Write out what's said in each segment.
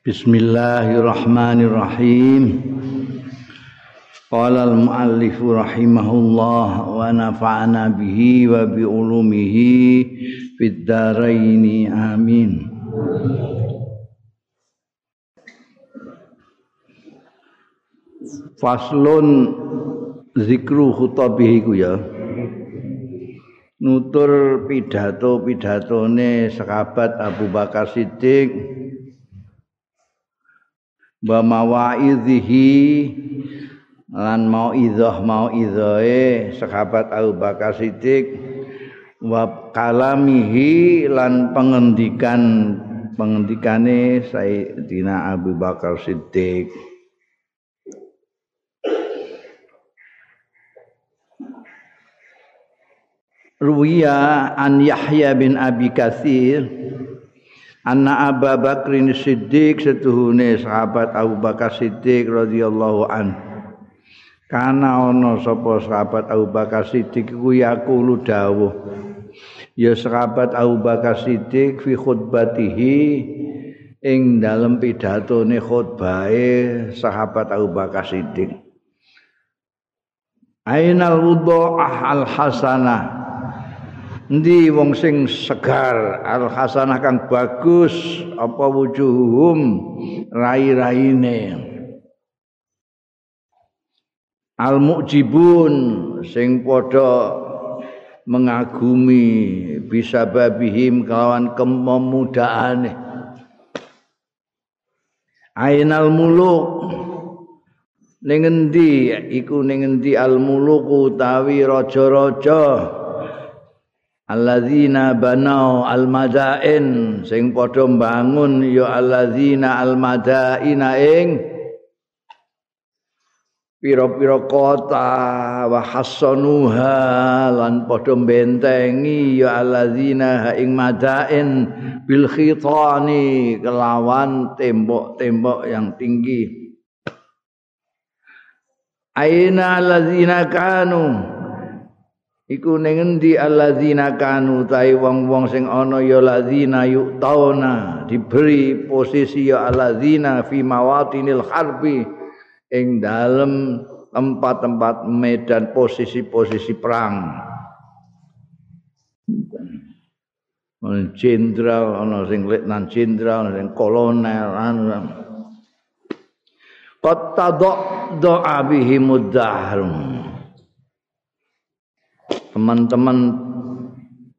Bismillahirrahmanirrahim. Qala al-muallif rahimahullah wa nafa'ana bihi wa bi ulumihi fid amin. Faslun zikru khutabihi ku ya. Nutur pidato-pidatone sahabat Abu Bakar Siddiq wa mawaidhihi lan mau idzah mau idzae sahabat Abu Bakar Siddiq wa kalamihi lan pengendikan pengendikane Sayyidina Abu Bakar Siddiq. Ruwiya an Yahya bin Abi Katsir Anna Abu Bakrin Siddiq setuhune sahabat Abu Bakar Siddiq radhiyallahu an. Kana ana sapa sahabat Abu Bakar Siddiq iku yaqulu dawuh. Ya sahabat Abu Bakar Siddiq fi khutbatihi ing dalem pidatone khutbahe sahabat Abu Bakar Siddiq. Ainal wudhu al hasanah Endi wong sing segar al hasanah kang bagus apa wujuhum? Rai-raine. Al mujibun sing padha mengagumi bisa babihim kawan kememudaane ainal muluk. Ning endi? Iku ning endi al muluk utawi raja-raja alladzina banau almadain sing padha mbangun ya alladzina almadaina ing pira-pira kota wa hasanuha lan padha bentengi ya alladzina ing madain bil khitani kelawan tembok-tembok yang tinggi. Aina alladzina kanu iku ning endi alladzina kanu tai wong-wong sing ana ya ladzina yu'tauna diberi posisi ya alladzina fi mawatinil harbi. Ing dalem tempat-tempat medan posisi-posisi perang. Jenderal ana sing letnan jenderal ana sing kolonel anu qad tadha bihimud dahrum teman-teman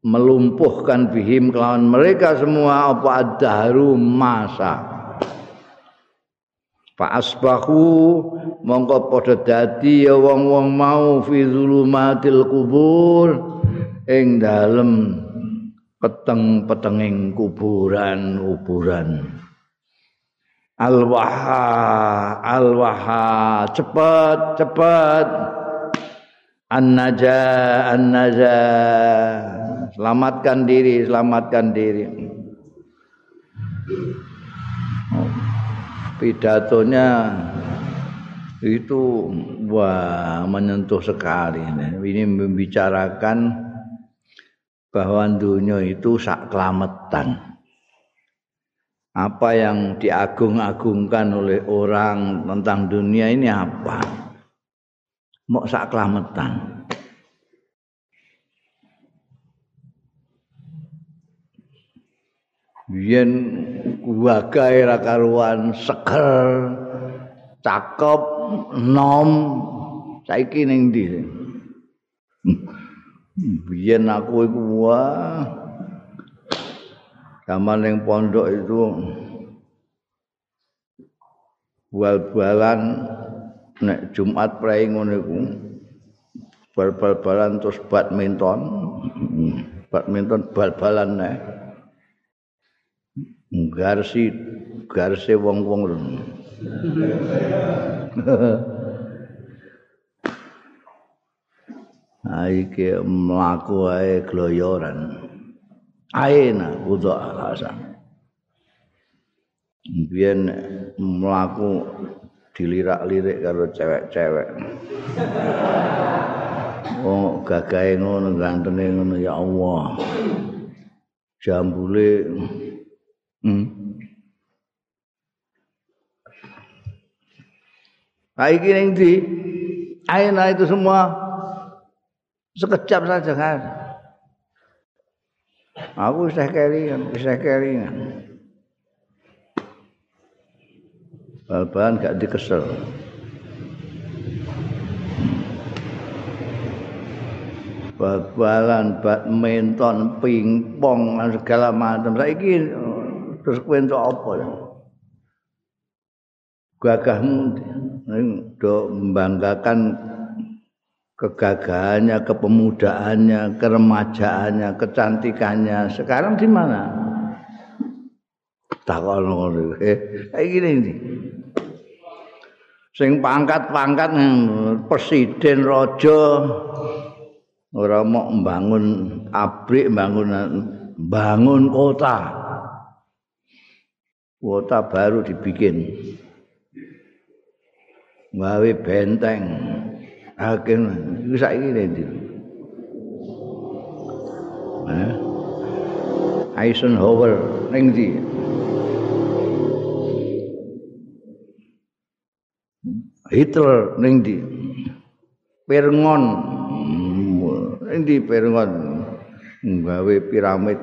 melumpuhkan bihim kelawan mereka semua apa adharu masa? Fa asbahu mongko padha dadi ya wong-wong mau fi zulumatil kubur ing dalem peteng-petenging kuburan kuburan. Alwaha alwaha cepet cepet An-naja an-naja selamatkan diri selamatkan diri. Pidatonya itu wah menyentuh sekali ini. Membicarakan bahwa dunia itu sak kelametan apa yang diagung-agungkan oleh orang tentang dunia ini apa mok sak kelametan. Yen wagae ra karuan seger, cakep, nom, saiki ning ndi? Biyen aku iku wah. Zaman ning pondok itu bal-balan nek Jumat prei ngono iku bal-balan terus badminton badminton bal-balan nek garsi garse wong-wong Aike mlaku ae gloyoran. Aena udo alasan. Biyen mlaku dilirak-lirik karo cewek-cewek. Oh, gagahe ngono, gantene ngono ya Allah. Jambule hmm. Baik ini di Aina itu semua sekejap saja kan. Aku bisa kering, bisa kering. Bal-balan gak dikesel. Bal-balan, badminton, pingpong, segala macam. Saiki terus kowe entuk apa ya? Gagahmu do membanggakan kegagahannya, kepemudaannya, keremajaannya, kecantikannya. Sekarang di mana? Takon ngono. Eh, kayak gini ini. Sing pangkat-pangkat presiden raja ora mau membangun pabrik, bangun bangun kota. Kota baru dibikin. Gawe benteng. Hakim iku saiki ndi? Eh? Eisenhower ning ndi? Hitler ning ndi? Pirngon. Endi Pirngon? Gawe piramid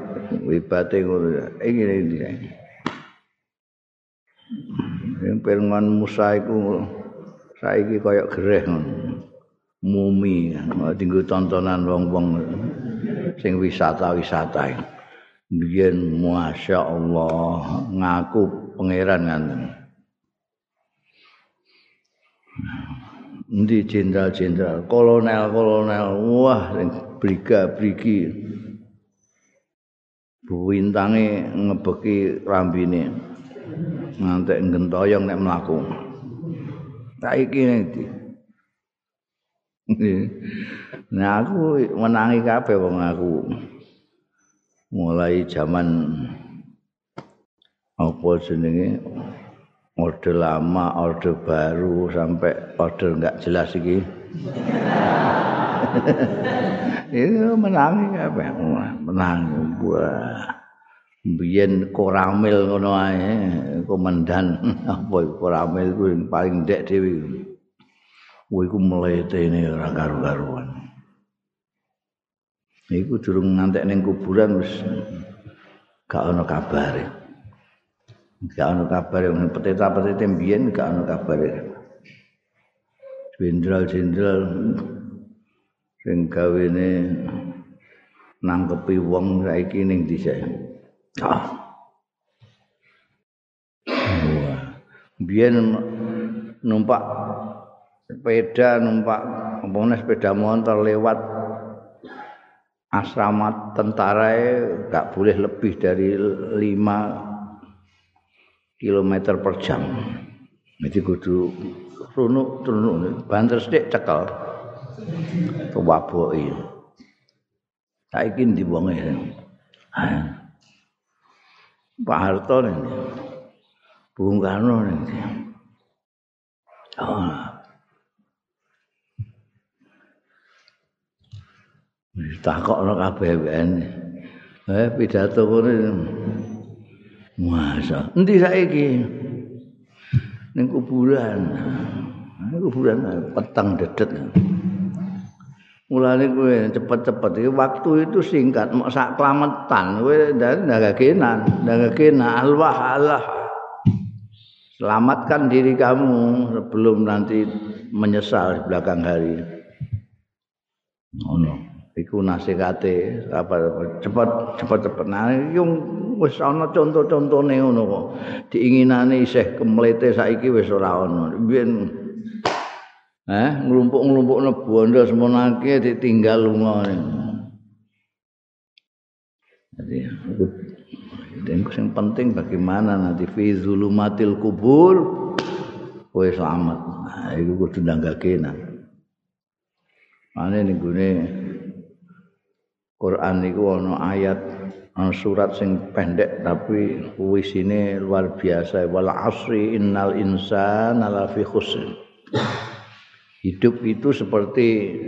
wibate ngono. Iki ndi? Yang Pirngon Musa iku saiki kaya gereh ngono. mumi tinggu tontonan wong-wong sing wisata-wisata biyen masya Allah ngaku pangeran kan Endi jenderal-jenderal, kolonel-kolonel, wah briga-brigi. Buwintange ngebeki rambine. Ngantek gentoyong nek mlaku. Saiki nek nah aku menangi kabeh wong aku mulai zaman apa jenenge orde lama orde baru sampai orde enggak jelas iki. Itu menangi kabeh menang buah biyen koramil ngono ae komandan. Apa koramil kuwi paling ndek dhewe? Wah, iku mletene ora karo-karuan. Iku durung ngantek ning kuburan wis gak ana kabare. Gak ana kabare wong peteta-petete mbiyen gak ana kabare. Jenderal-jenderal sing gawene nangkepi wong saiki ning dhisik. Ah. Wah. Biyen numpak sepeda numpak umpamane sepeda motor lewat asrama tentara gak boleh lebih dari 5 km per jam. Jadi kudu runuk runuk banter sithik cekel. Kewaboki. Saiki ndi wonge. Pak Harto nih. Bung Karno nih. Oh, takokno kabeh ben. Eh pidato kene. Masa endi saiki? Ning kuburan. Ning kuburan petang dedet. Mulane kowe cepet-cepet iki waktu itu singkat mak sak klametan kowe ndagakenan, ndagakenan Allah Allah. Selamatkan diri kamu sebelum nanti menyesal di belakang hari. Oh no. iku nasihate apa cepet cepet cepet nah yung wis ana contoh-contohne ngono kok. Diinginane isih kemlete saiki wis ora ana biyen eh nglumpuk-nglumpukno bondo semonake ditinggal lunga. Jadi dan yang penting bagaimana nanti fi zulumatil kubur kowe selamat. Nah iku kudu nanggake nah. Ane ning Quran niku ana ayat surat sing pendek tapi wisine luar biasa wal asri innal insana lafi khusr hidup itu seperti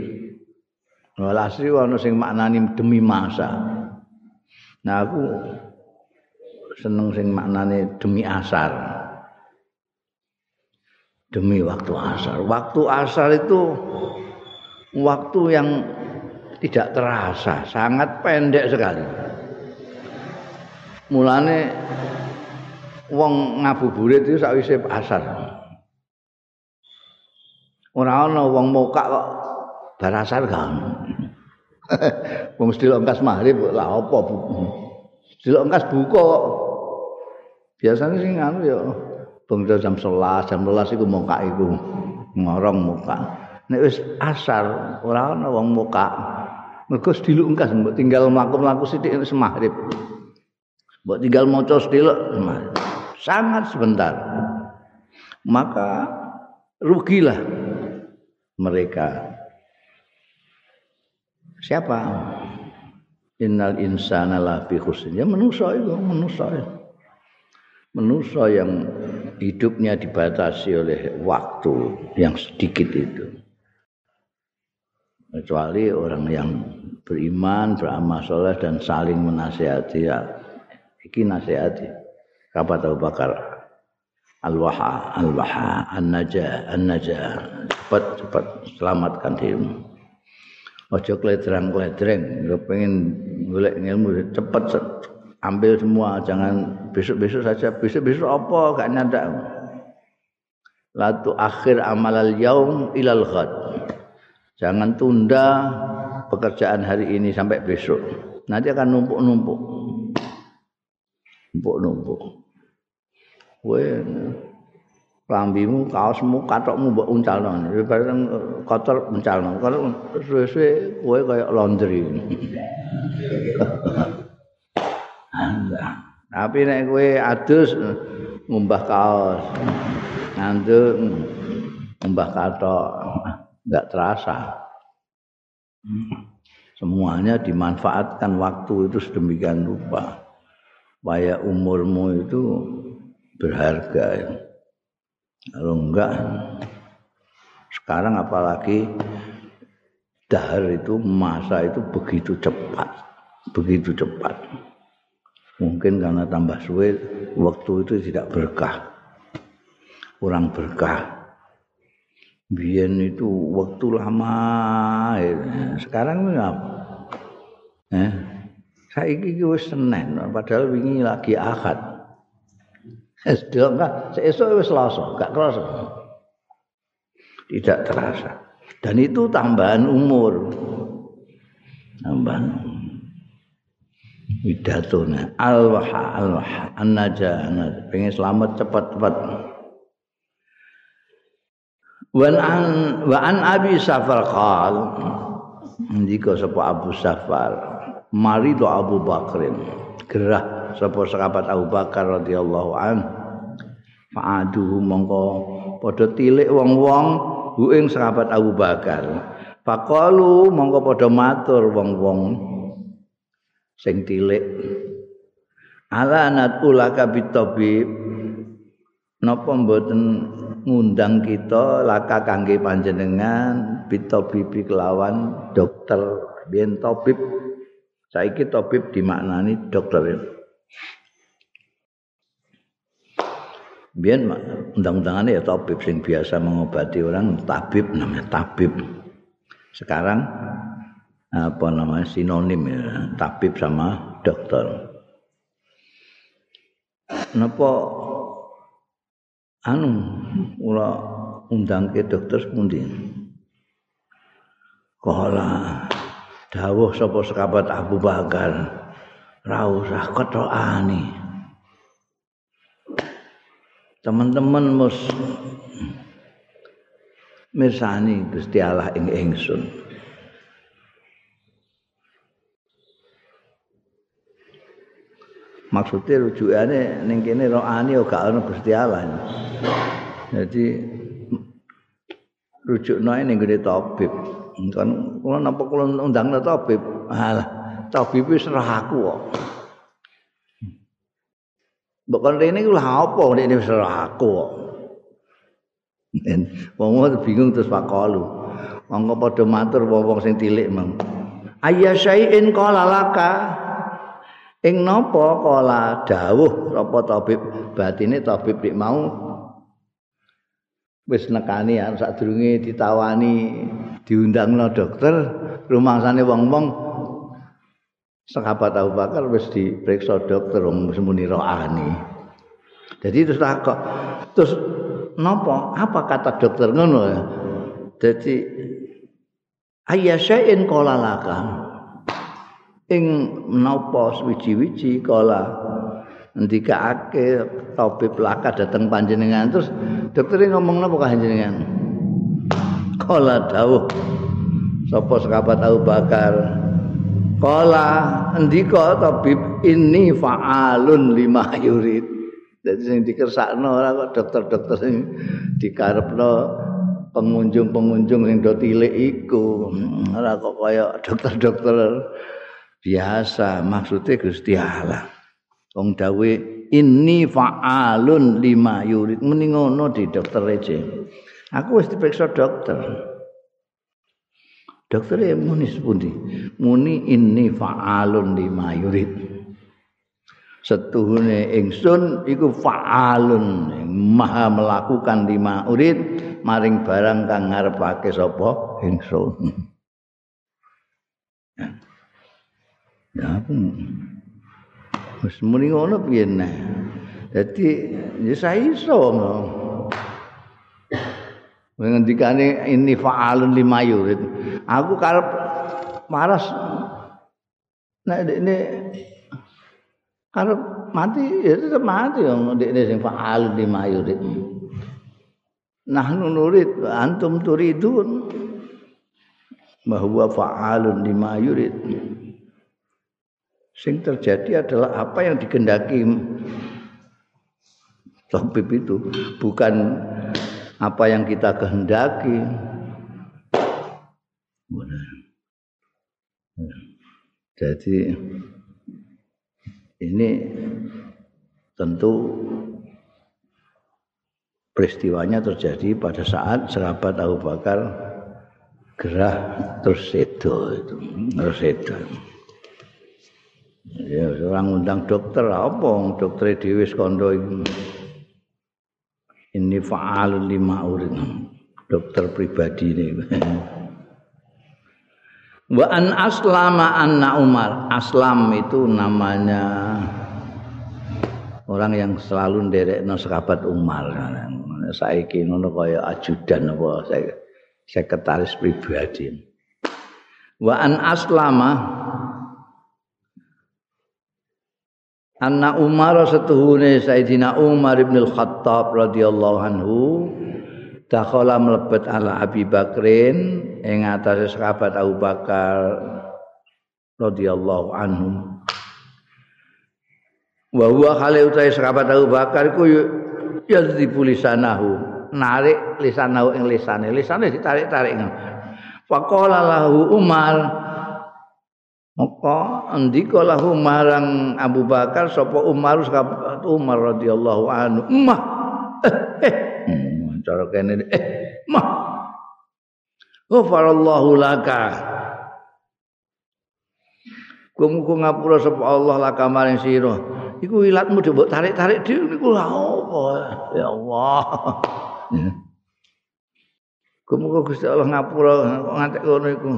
wal asri ana sing maknani demi masa nah aku seneng sing maknane demi asar demi waktu asar. Waktu asar itu waktu yang tidak terasa, sangat pendek sekali. Mulane wong ngabuburit itu sakwise asar. Ora ana wong mokak kok bar asar kan. Wong mesti longkas maghrib lah apa bu. Dilongkas buka kok. Biasanya sih nganu ya bangsa jam 11, jam 12 iku mokak iku ngorong muka. Nek wis asar ora ana wong muka. Mergo dilungkas mbok tinggal mlaku-mlaku sithik wis maghrib. Mbok tinggal maca sithik sangat sebentar. Maka rugilah mereka. Siapa? Innal insana lafi khusrin. Ya manusia itu, manusia. Manusia yang hidupnya dibatasi oleh waktu yang sedikit itu. Kecuali orang yang beriman, beramal soleh dan saling menasihati. Ya, iki nasihati. Kapan tahu bakar al-waha, al-waha, an-naja, an-naja. Cepat, cepat selamatkan dirimu. Ojo kledrang-kledreng, pengen golek ilmu cepat ambil semua, jangan besok-besok saja. Besok-besok apa gak nyandak. Latu akhir amalal yaum ilal ghad. Jangan tunda pekerjaan hari ini sampai besok. Nanti akan numpuk-numpuk. Numpuk-numpuk. Kowe lambimu, kaosmu, katokmu mbok uncalno. Bareng kotor uncalno. Kalau suwe-suwe kowe kaya laundry. Tapi nek kowe adus ngumbah kaos. Nganduk ngumbah katok enggak terasa. Semuanya dimanfaatkan waktu itu sedemikian rupa. Supaya umurmu itu berharga ya. Kalau enggak sekarang apalagi dahar itu masa itu begitu cepat, begitu cepat. Mungkin karena tambah suwe waktu itu tidak berkah. Kurang berkah. Biyen itu waktu lama. Ya. Sekarang apa? Eh, saya iki wis Senin, padahal wingi lagi Ahad. Sedok enggak, seesok wis Selasa, enggak kerasa. Tidak terasa. Dan itu tambahan umur. Tambahan widatuna al-waha al-waha an-naja pengen selamat cepat-cepat wan an wa an abi safar qal ndika sapa Abu Safar mari do Abu Bakrin gerah. Sapa sahabat Abu Bakar radhiyallahu an? Fa'aduhu mongko. Padha tilik wong-wong hu ing sahabat Abu Bakar. Faqalu mongko padha matur wong-wong sing tilik. Ala nat ulaka bitabib napa mboten ngundang kita laka kangge panjenengan bitabibi kelawan dokter. Biyen tabib saiki tabib dimaknani dokter Biar undang-undangannya ya tabib sing biasa mengobati orang tabib namanya tabib. Sekarang apa namanya sinonim ya tabib sama dokter. Napa anu ora undang ke dokter sepundi? Kala dawuh sapa sekabat Abu Bakar? Ra usah ketokane. teman-teman mus mirsani Gusti Allah ing ingsun. Maksudnya rujukannya ning kene rohani gak ana Gusti Allah. Jadi rujuk noe ning gede tabib kan kula napa kula undang tabib alah tabib wis aku kok Mbok kon rene ku lha apa ini wis aku kok. Wong bingung terus pakalu. Monggo padha matur wong sing tilik mang. Ayya syai'in qala laka. Ing napa kala dawuh apa tabib batine tabib mau wis nekani ya sadurunge ditawani diundangno dokter rumangsane wong-wong. Sahabat Abu Bakar wis diperiksa dokter wong semuni rohani. Jadi terus takok terus nopo apa kata dokter ngono ya? Jadi ayyasya'in qala laka. Ing menapa suwi-wiji kala ndikake tabib laka dateng panjenengan. Terus dokter ngomong napa panjenengan? Kala dawuh sapa sahabat Abu Bakar? Kala ndika tabib ini fa'alun lima yurid. Dadi sing dikersakno ora kok dokter-dokter sing dikarepno pengunjung-pengunjung sing do tilik iku. Ora kok kaya dokter-dokter biasa. Maksudnya Gusti Allah wong dawe ini fa'alun lima yurid. Muni ngono di dokter aja aku wis diperiksa dokter. Dokter ya muni sepundi? Muni ini fa'alun lima yurid. Setuhune ingsun iku fa'alun maha melakukan lima urid maring barang kang ngarepake sapa? Ingsun. Ya aku wis muni ngono piye neh. Dadi ya saya iso ngono. Ngendikane ini fa'alun lima yurid. Aku karep maras nek ini karep mati ya tetep mati wong ndekne sing fa'alun lima yurid. Nahnu nurid antum turidun bahwa fa'alun lima yurid. Sing terjadi adalah apa yang dikendaki tabib itu, bukan apa yang kita kehendaki. Jadi ini tentu peristiwanya terjadi pada saat sahabat Abu Bakar gerah terus itu terus sedo. Ya orang undang dokter apa dokter dhewe kondo ini faal lima urin dokter pribadi ini. Wa an aslama anna Umar. Aslam itu namanya orang yang selalu nderekno sahabat Umar. Saiki ngono kaya ajudan apa sekretaris pribadi. Wa an aslama Anna Umar setuhune Sayyidina Umar ibn al-Khattab radhiyallahu anhu dakhala mlebet ala Abi Bakrin ing atase sahabat Abu Bakar radhiyallahu anhu. Wa huwa khali utahe sahabat Abu Bakar iku yadzibu lisanahu, narik lisanahu ing lisane, lisane ditarik-tarik. Faqala lahu Umar Maka ndika lahu marang Abu Bakar sapa Umar Umar radhiyallahu anhu. Mah. Eh, eh. Hmm, cara kene eh mah. Ghafarallahu laka. Kumuku ngapura sapa Allah laka maring sira. Iku ilatmu mbok tarik-tarik dhewe niku lha apa? Ya Allah. Kumuku Gusti Allah ngapura ngantek ngono iku.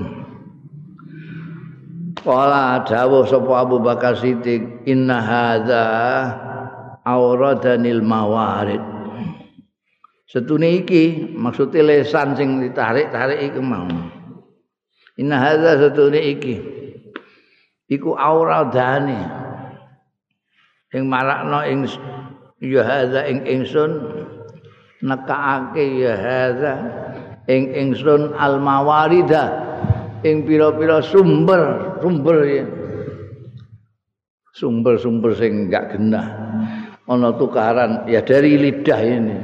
Wala dawuh sapa Abu Bakar Siddiq inna hadza auradanil mawarid. Setune iki maksudnya lesan sing ditarik-tarik iku mau. Inna hadza setune iki iku auradane ing marakno ing ya hadza ing ingsun nekaake ya hadza ing ingsun al mawarida ing pira-pira sumber sumber ya. Sumber-sumber sing enggak genah. Ana tukaran ya dari lidah ini.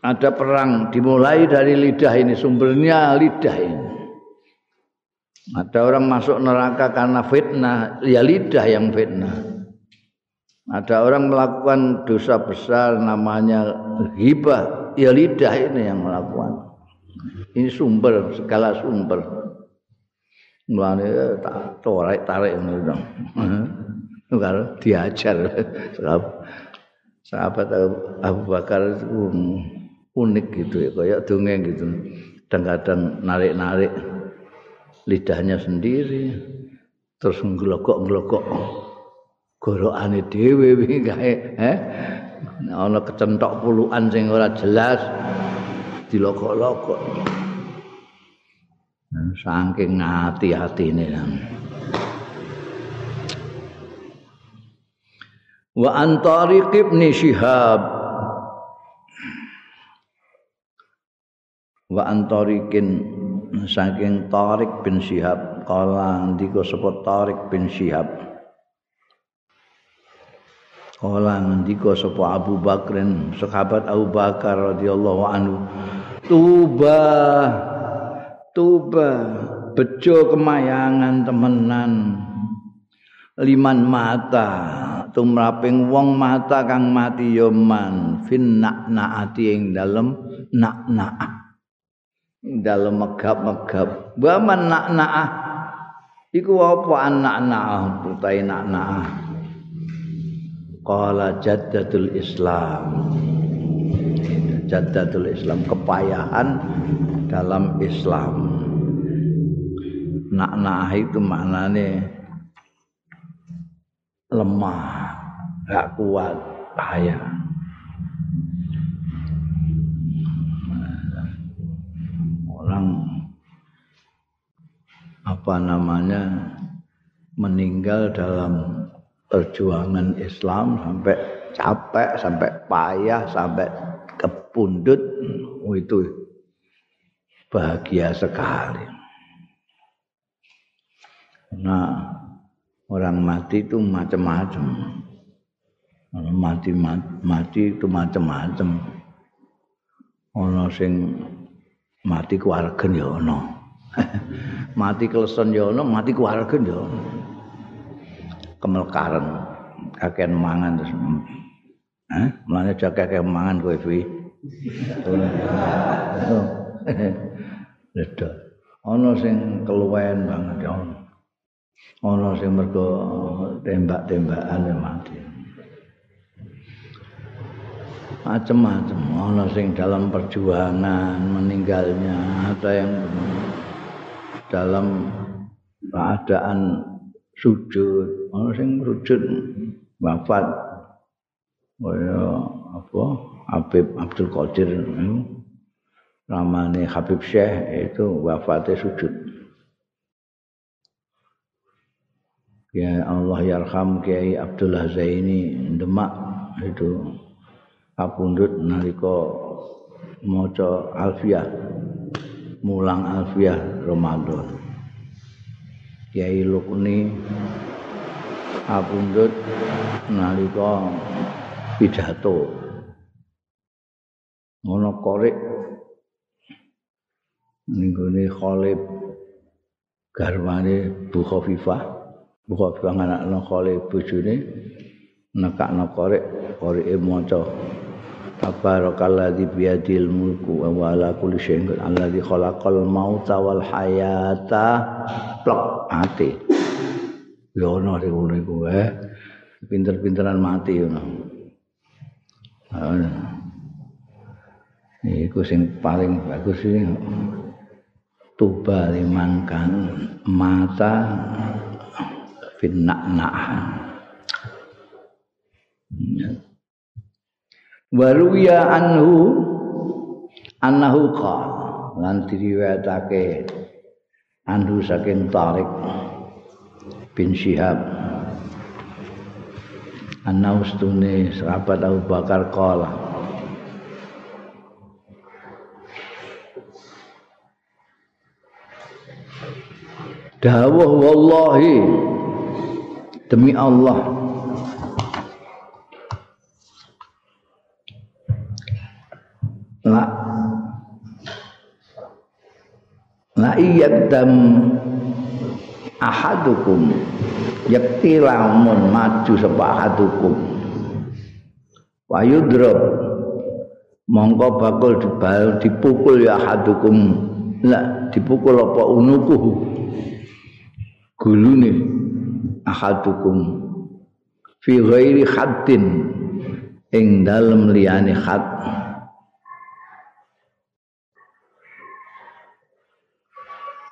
Ada perang dimulai dari lidah ini, sumbernya lidah ini. Ada orang masuk neraka karena fitnah, ya lidah yang fitnah. Ada orang melakukan dosa besar namanya hibah, ya lidah ini yang melakukan. Ini sumber segala sumber. Mulane eh, tak tarik tarik ngono. Kalau diajar. Sahabat Abu Bakar itu unik gitu ya kayak dongeng gitu. Kadang-kadang narik-narik lidahnya sendiri terus ngelokok-ngelokok gorokane dhewe wingi kae eh? Ana kecentok puluhan sing ora jelas dilokok-lokok. Saking hati-hatine. Wa antariq ibn syihab wa antarikin saking Tariq bin Syihab kala ndika sapa Tariq bin Syihab kala ndika sapa Abu Bakrin sahabat Abu Bakar radhiyallahu anhu tuba tuba bejo kemayangan temenan. Liman mata. Tumraping wong mata kang mati yoman fin nak naati ing dalem nak naat dalam megap-megap. Wa man na'na'ah iku apa anak-anak putai nak-nak qala jaddatul islam jaddatul islam kepayahan dalam islam. Nak-nak itu maknane lemah gak kuat payah orang apa namanya meninggal dalam perjuangan Islam sampai capek, sampai payah, sampai kepundut, oh itu bahagia sekali. Nah, orang mati itu macam-macam. Orang mati mati itu macam-macam. Ono sing mati keluargen ya ono. mati keleson ya ono, mati keluargen ya ono. Kemelkaran kakean mangan terus. Hah? Mulane aja kakean mangan kowe fi. Leda. Ono sing keluwen banget ya. Ono sing mergo tembak-tembakan mati. macam-macam ana sing dalam perjuangan meninggalnya ada yang dalam keadaan sujud ana sing sujud wafat kaya apa Habib Abdul Qadir ramane Habib Syekh itu wafatnya sujud. Ya Allah yarham Kiai Abdullah Zaini Demak itu. Kapundhut nalika maca alfiah mulang alfiah Ramadan. Kiai Lukni kapundhut nalika pidato ngono korek ninggone Khalid garwane Bu Khafifah Bu Khafifah anakno Khalid bojone nekakno korek koreke maca Tabarakalladzi biyadil mulku wa ala kulli syai'in alladzi khalaqal mauta wal hayata plek mati. Ya ono sing ngono iku eh. Pinter-pinteran mati ngono. Iku sing paling bagus iki tuba limangkan mata finna Waruya anhu annahu qala lan diriwayatake anhu saking Tariq bin Syihab. Anna ustune sahabat Abu Bakar qala Dawuh wallahi. Demi Allah. La la iyadam ahadukum. Yakti lamun maju sapa ahadukum. Wa mongko bakul dibal dipukul ya ahadukum. La dipukul apa unukuhu gulune ahadukum fi ghairi haddin ing dalem liyane khat.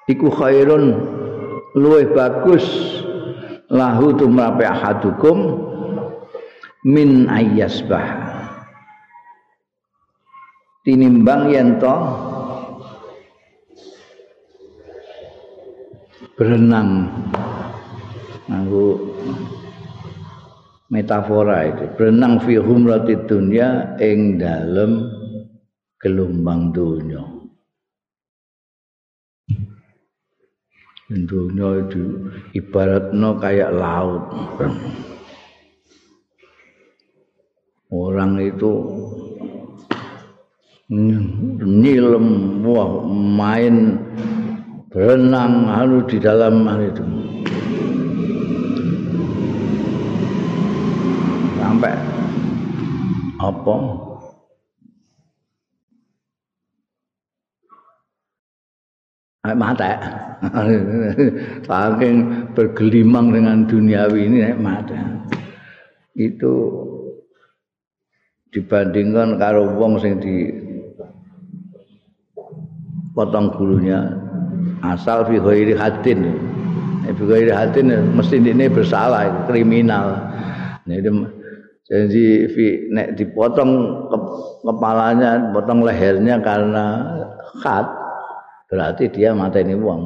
Iku khairun luwih bagus lahu tumrape ahadukum min ayyasbah. Tinimbang yen toh berenang. Nganggo metafora itu. Berenang fi humrati dunya ing dalem gelombang dunya dunya itu ibaratno kayak laut. Orang itu nyilem wah main berenang anu di dalam itu. Sampai apa? Mata saking bergelimang dengan duniawi ini mata itu dibandingkan karo wong sing di potong bulunya asal fi ghairi hadin fi ghairi hadin mesti ini bersalah kriminal nah, Jadi nek dipotong kepalanya, potong lehernya karena khat, berarti dia mati ini wong.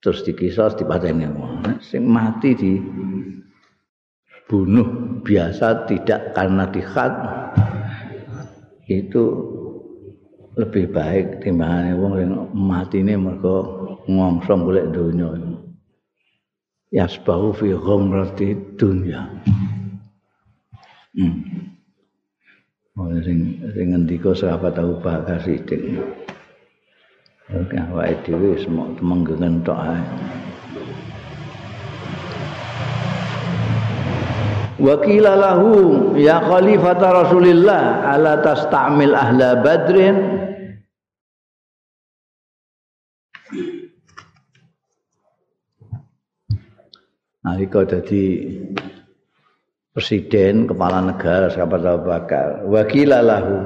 Terus dikisos dipateni wong. Sing mati di bunuh biasa tidak karena dikhat itu lebih baik timbangane wong sing matine mergo ngongsong golek donya. Yasbahu fi ghamrati dunya. Hmm. Oh, sing sing ngendika sahabat Abu Bakar Siddiq. Oke, awake dhewe semua temenggengen tok ae. Wakila lahu ya khalifata Rasulillah ala tastamil ahla badrin Nalika dadi presiden kepala negara sahabat Abu Bakar. Wakila lahu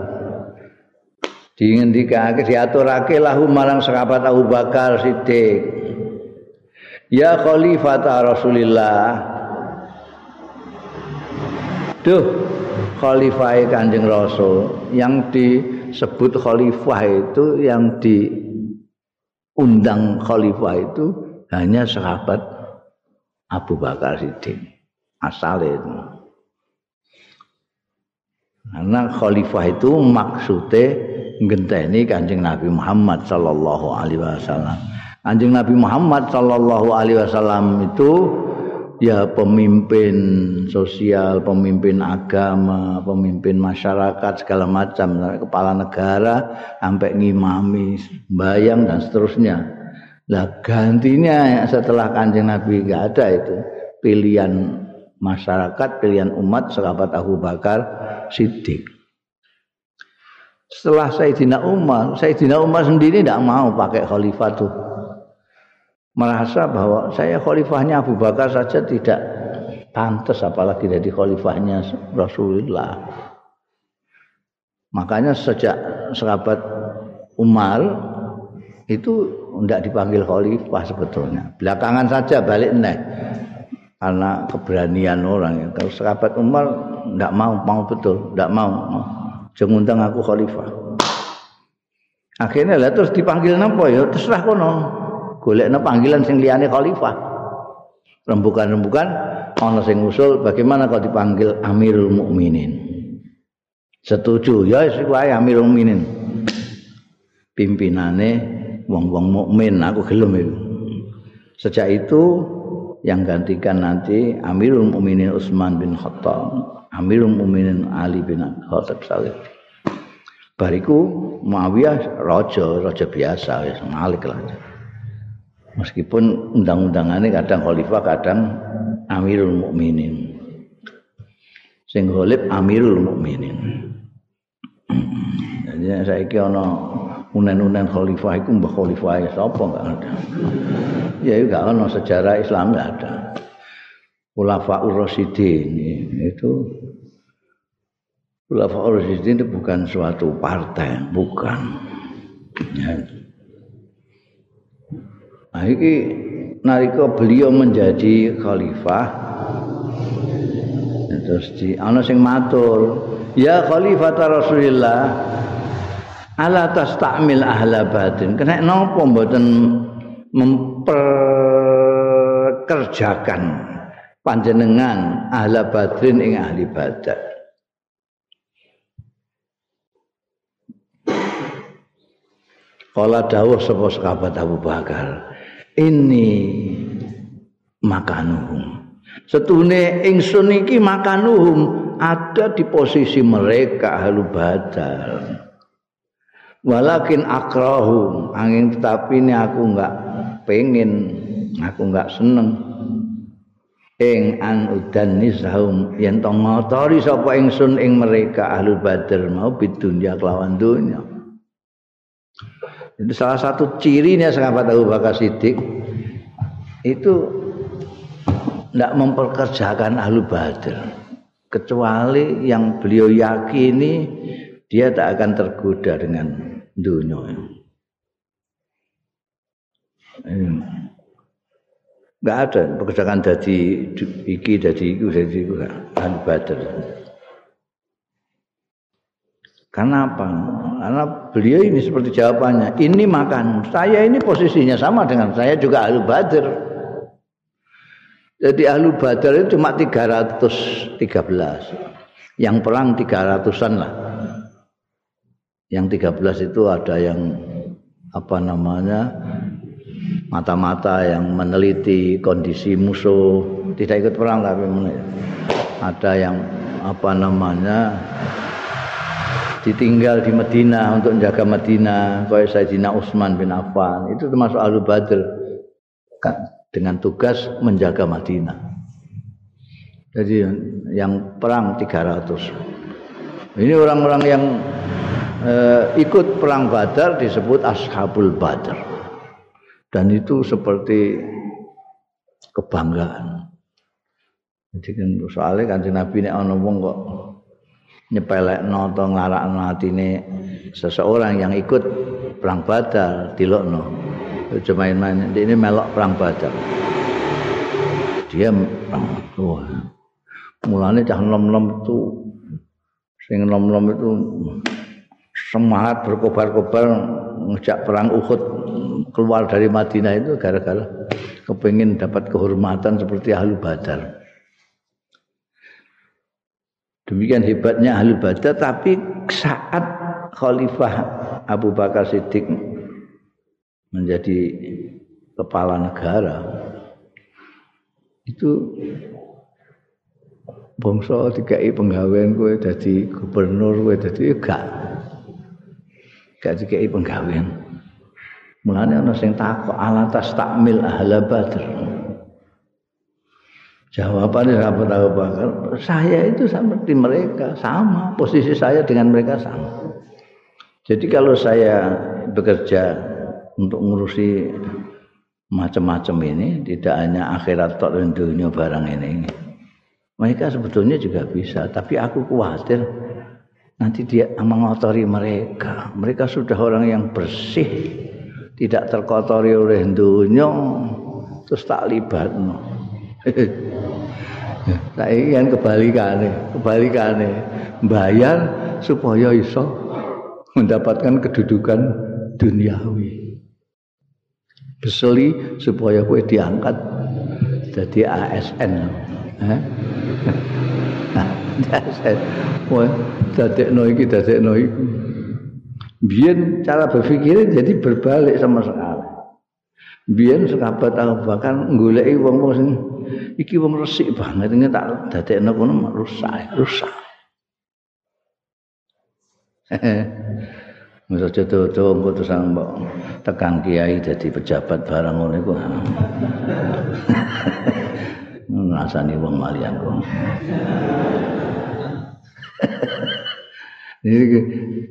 diingendikake diaturake lahu marang sahabat Abu Bakar Siddiq. Ya khalifat Rasulillah. Duh khalifah Kanjeng Rasul. Yang disebut khalifah itu yang diundang khalifah itu hanya sahabat Abu Bakar Siddiq asalnya Karena khalifah itu maksudnya ngenteni Kanjeng Nabi Muhammad sallallahu alaihi wasallam. Kanjeng Nabi Muhammad sallallahu alaihi wasallam itu ya pemimpin sosial, pemimpin agama, pemimpin masyarakat segala macam, kepala negara sampai ngimami, bayang dan seterusnya. Lah gantinya setelah Kanjeng Nabi enggak ada itu pilihan masyarakat, pilihan umat sahabat Abu Bakar Siddiq. Setelah Sayyidina Umar, Sayyidina Umar sendiri tidak mau pakai khalifah tuh. Merasa bahwa saya khalifahnya Abu Bakar saja tidak pantas apalagi jadi khalifahnya Rasulullah. Makanya sejak sahabat Umar itu tidak dipanggil khalifah sebetulnya. Belakangan saja balik nih karena keberanian orang ya. Kalau sahabat Umar tidak mau, mau betul, tidak mau. Jangan undang aku khalifah. Akhirnya lah terus dipanggil napa ya terserah kono. Golekno panggilan sing liyane khalifah. Rembukan-rembukan ana sing usul bagaimana kalau dipanggil Amirul Mukminin. Setuju ya wis Amirul Mukminin. Pimpinane wong-wong mukmin aku gelem itu. Sejak itu yang gantikan nanti Amirul Mukminin Utsman bin Khattab, Amirul Mukminin Ali bin Khattab Salih. Bariku Muawiyah raja, raja biasa ya, Malik lah. Meskipun undang-undangannya kadang khalifah, kadang Amirul Mukminin. Sing Amirul Mukminin. Jadi saya kira unen-unen khalifah itu mbah khalifah sapa enggak ada. Ya itu enggak ada sejarah Islam enggak ada. Ulafaur Rasyidin itu Ulafaur Rasyidin itu bukan suatu partai, bukan. Ya. Nah, ini nalika beliau menjadi khalifah terus di ana sing matur ya khalifah Rasulillah ala tastamil ahla batin. Kena napa mboten memperkerjakan panjenengan ahla badrin ing ahli badat Kala dawuh sapa sahabat Abu Bakar ini makanuhum. Setune ingsun iki makanuhum ada di posisi mereka halu badal walakin akrahum angin tetapi ini aku enggak pengen aku enggak seneng. Ing an udan nizahum yen to ngotori sapa ingsun ing mereka ahli badal mau bidunya kelawan dunya. Itu salah satu cirinya sahabat Abu Bakar Siddiq itu tidak memperkerjakan ahlu badr kecuali yang beliau yakini dia tak akan tergoda dengan dunia Enggak ada pekerjaan jadi iki jadi iku jadi iku ahlu badr karena apa? Karena beliau ini seperti jawabannya, ini makan. Saya ini posisinya sama dengan saya juga ahlu badr. Jadi ahlu badr itu cuma 313. Yang perang 300-an lah. Yang 13 itu ada yang apa namanya mata-mata yang meneliti kondisi musuh. Tidak ikut perang tapi ada yang apa namanya ditinggal di Medina untuk menjaga Medina. Kaya Sayyidina Utsman bin Affan. Itu termasuk Ahlul Badr. Dengan tugas menjaga Madinah. Jadi yang perang 300 ini orang-orang yang eh, ikut perang Badar disebut Ashabul Badr dan itu seperti kebanggaan jadi kan soalnya kan Nabi ini ono wong kok nyepelekno atau nglarakno atine seseorang yang ikut perang Badar dilokno. Aja main-main ini melok perang Badar. Dia wah. Mulane cah nom-nom itu sing nom-nom itu semangat berkobar-kobar ngejak perang Uhud keluar dari Madinah itu gara-gara kepingin dapat kehormatan seperti ahlu badar. Demikian hebatnya ahli badar tapi saat Khalifah Abu Bakar Siddiq menjadi kepala negara itu bangsa dikai penggawean kowe dadi gubernur kowe dadi gak gak dikai penggawean mulane ana sing takok alatas takmil ahla badr Jawabannya sahabat Abu Bakar, saya itu seperti mereka, sama posisi saya dengan mereka sama. Jadi kalau saya bekerja untuk ngurusi macam-macam ini, tidak hanya akhirat tok dunia barang ini. Mereka sebetulnya juga bisa, tapi aku khawatir nanti dia mengotori mereka. Mereka sudah orang yang bersih, tidak terkotori oleh dunia, terus tak libat. No. Saiki kan kebalikane, kebalikane. Bayar supaya iso mendapatkan kedudukan duniawi. Beseli supaya kowe diangkat jadi ASN. ASN. Wah, dadekno iki, dadekno. Biyen cara berpikirnya jadi berbalik sama sekali. Biyen sahabat Abu Bakar goleki wong-wong iki wong resik banget ini tak dadekno kono rusak rusak Masa jodoh-jodoh engko terus mbok tekan kiai jadi pejabat barang ngono. Ngrasani wong malian kok.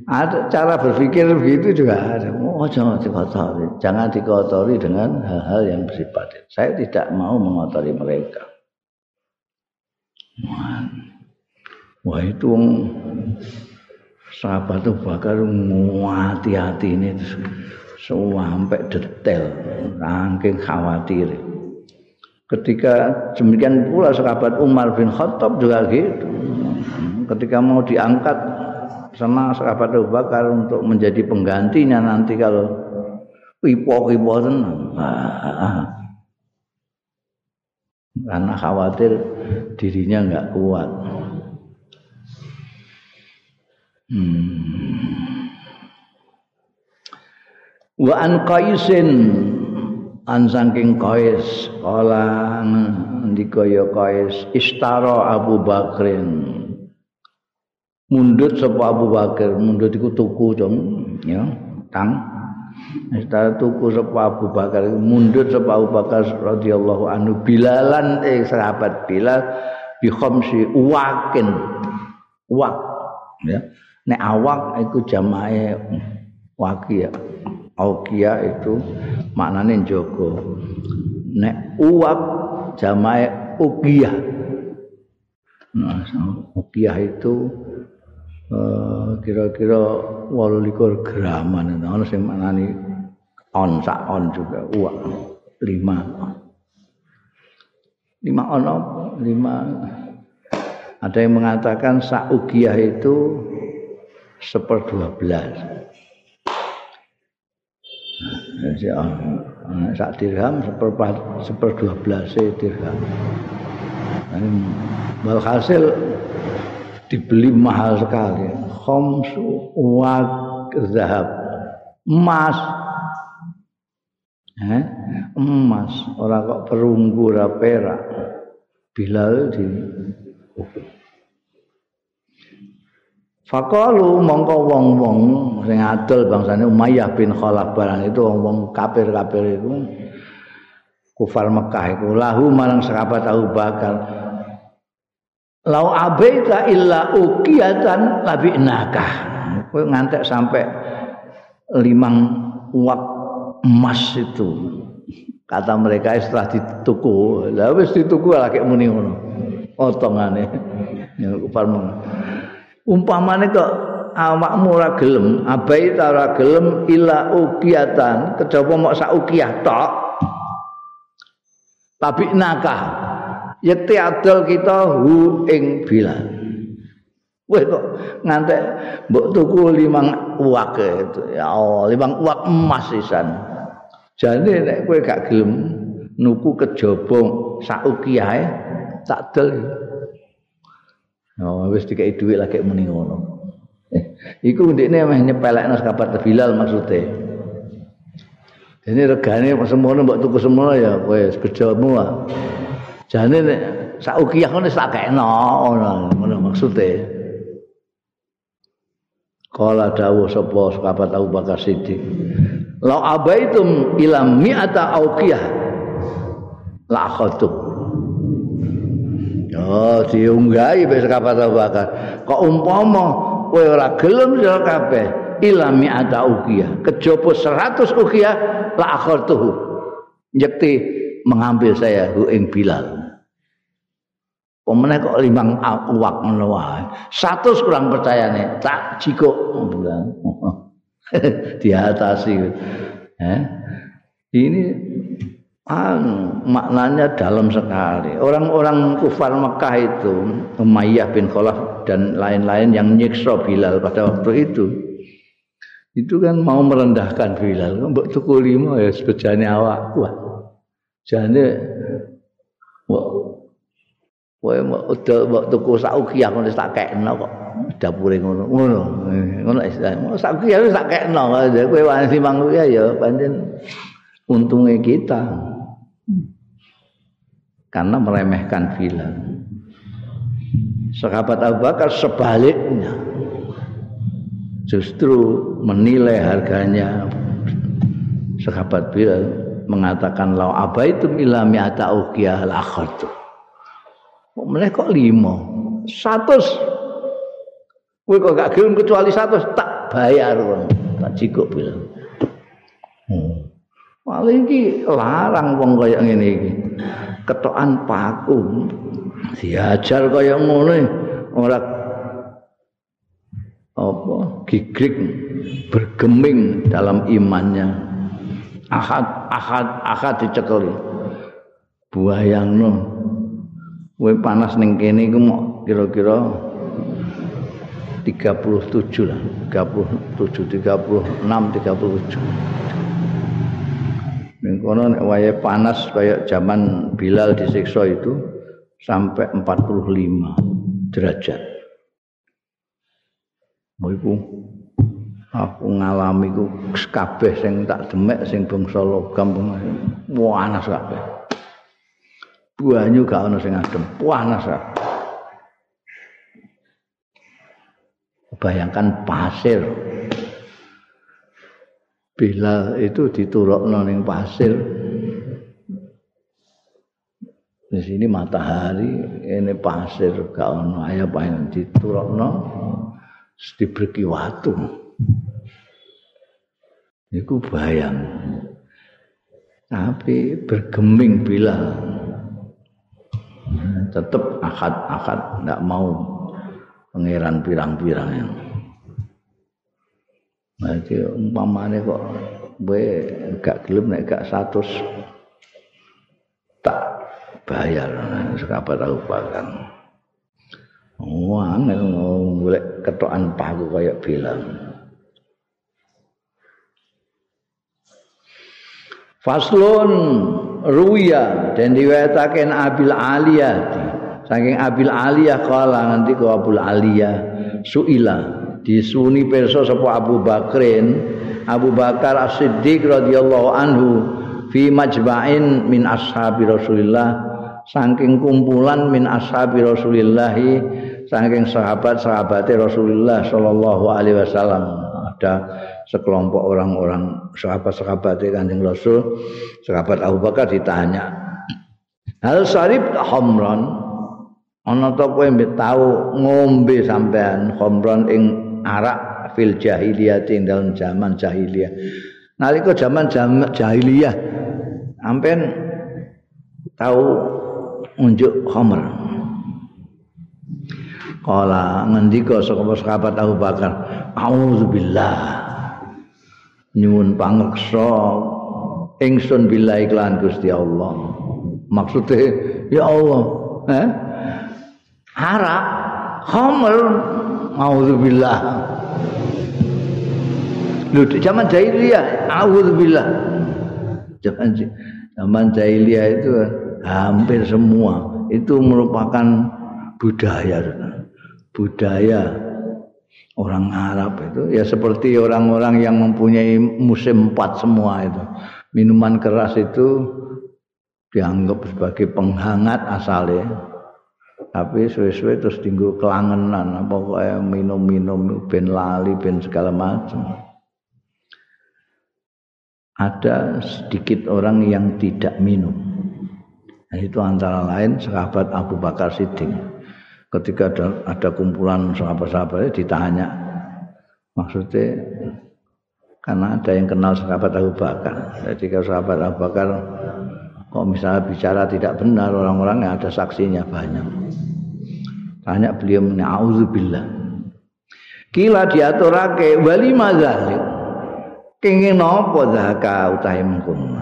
ada cara berpikir begitu juga ada. Oh, jangan dikotori. Jangan dikotori dengan hal-hal yang bersifat. Saya tidak mau mengotori mereka. Wah, itu sahabat itu bakal hati-hati ini sampai detail saking khawatir ketika demikian pula sahabat Umar bin Khattab juga gitu. Ketika mau diangkat sama sahabat Abu Bakar untuk menjadi penggantinya nanti kalau wipo-wipo tenang. Karena khawatir dirinya nggak kuat. Hmm. wa an an saking qais kala ndika ya qais istara Abu Bakrin. Mundut sapa Abu Bakar mundut iku tuku dong ya tang. Istara tuku sapa Abu Bakar. Mundut sapa Abu Bakar radhiyallahu anhu. Bilalan eh sahabat Bilal bi khamsi wakin wak ya. Nek awak iku jamae wakia aukia itu maknane njogo nek uwak jamae ukiah nah ukiah itu uh, kira-kira 28 graman. Ana sing maknane on sak on juga uak lima lima on lima. Ada yang mengatakan sak ukiah itu seper dua belas jadi ah, sak dirham seper seper dua belas dirham. Hasil dibeli mahal sekali. Khamsu wa zahab. Emas. Eh? emas. Orang kok perunggu ora perak. Bilal di Fakalu mongko wong-wong sing adol bangsane Umayyah bin Khalaf barang itu wong-wong kafir-kafir itu kufar Mekah itu lahu marang sahabat Abu Bakar. Lau abaita illa ukiyatan labi nakah kowe ngantek sampai limang uak emas itu. Kata mereka setelah dituku. Lah wis dituku lagi muni ngono. Otongane. Kufar umpamane kok awakmu ora gelem abaita ora gelem illa ukiyatan kejaba mok sak ukiyah tok? Tapi nakah. Yekti adol kita hu ing bilal Wah kok ngantek mbok tuku limang uak itu. Ya Allah limang uak emas sisan jadi nek kowe gak gelem nuku kejaba sak ukiahe tak del Oh, wis dikai dhuwit lagi muni ngono. Eh, iku ndekne meh nyepelekno sahabat Bilal maksude. Jadi regane semono mbok tuku semono ya kowe segejamu ah. jane nek sak ukiyah ngono sak kena ngono ngono maksude kala dawuh sapa sahabat Abu Bakar Siddiq la abaitum ila mi'ata auqiyah la khatuk oh diunggahi sahabat Abu Bakar kok umpama kowe ora gelem sira kabeh ila mi'ata auqiyah kejaba 100 auqiyah la akhirtuhu nyekti mengambil saya hu ing Bilal Pemenang kok limang uak wae. Satu kurang percayane, tak jikok bilang. Diatasi. Eh? Ini anu maknanya dalam sekali. Orang-orang kufar Mekah itu, Umayyah bin Khalaf dan lain-lain yang nyiksa Bilal pada waktu itu. Itu kan mau merendahkan Bilal. Mbok tuku lima ya sebejane awak. Wah. Jane Kowe udah mbok tuku sak ukiyah ngono tak kekno kok dapure ngono. Ngono. Ngono istilah. Sak ukiyah wis tak kekno. Kowe wani simang ukiyah ya pancen untunge kita. Karena meremehkan filan. Sahabat Abu Bakar sebaliknya justru menilai harganya sahabat Bilal mengatakan lau abaitum ila mi'ata uqiyah al-akhatu Mulai kok lima. Satu. Kowe kok gak gelem kecuali satu tak bayar wong. Tak cikuk bilang. Hmm. Paling iki larang wong kaya ngene iki. Ketokan paku. Diajar kaya ngono ora apa gigrik bergeming dalam imannya. Ahad ahad ahad dicekeli. Buayangno. Kowe panas ning kene iku mok kira-kira 37 lah. 37 36 37 ning kono nek wayahe panas kaya zaman Bilal disiksa itu sampai 45 derajat. Mau iku aku ngalami ku kabeh sing tak demek sing bangsa logam panas kabeh. Banyu gak ana sing adem panas kabeh. Bayangkan pasir bila itu diturukno ning pasir. Di sini matahari ini pasir gak ono ayo paling diturukno diberi watu. Itu bayang. Tapi bergeming bila tetap akad-akad tidak mau pangeran pirang-pirang. yang Nanti umpamanya kok gue gak gelem nek gak satu tak bayar. Sekapa tahu bahkan wah angel golek ketokan paku kayak bilang Faslun ruya dan diwetaken Abil Aliyati saking Abil Aliyah kala nanti ke Abul Aliyah suila disuni perso sapa Abu Bakrin Abu Bakar As-Siddiq radhiyallahu anhu fi majma'in min ashabi Rasulillah saking kumpulan min ashabi Rasulillah saking sahabat-sahabatnya Rasulullah sallallahu alaihi wasallam. Ada sekelompok orang-orang sahabat-sahabat Kanjeng Rasul sahabat Abu Bakar ditanya Hal sarib hamran ana ta kowe ngombe sampean khamron ing arak fil jahiliyah ing dalam zaman jahiliyah. Nalika zaman jahiliyah sampean tau unjuk khamr. Kala ngendika saka sahabat Abu Bakar auzubillah nyuwun pangreksa ingsun billahi lan Gusti Allah. Maksudnya ya Allah eh harak khamr auzubillah lho zaman jahiliyah auzubillah zaman zaman jahiliyah itu hampir semua itu merupakan budaya budaya orang Arab itu ya seperti orang-orang yang mempunyai musim empat semua itu. Minuman keras itu dianggap sebagai penghangat asalnya tapi suwe-suwe terus tinggu kelangenan apa kaya minum-minum ben lali ben segala macam ada sedikit orang yang tidak minum. Nah, itu antara lain sahabat Abu Bakar Siddiq. Ketika ada, ada kumpulan sahabat-sahabatnya ditanya maksudnya karena ada yang kenal sahabat Abu Bakar. Jadi kalau sahabat Abu Bakar kok misalnya bicara tidak benar orang-orang yang ada saksinya banyak. Tanya beliau auzubillah kila diaturake wali mazalik kenging napa zaka utahe mengkono?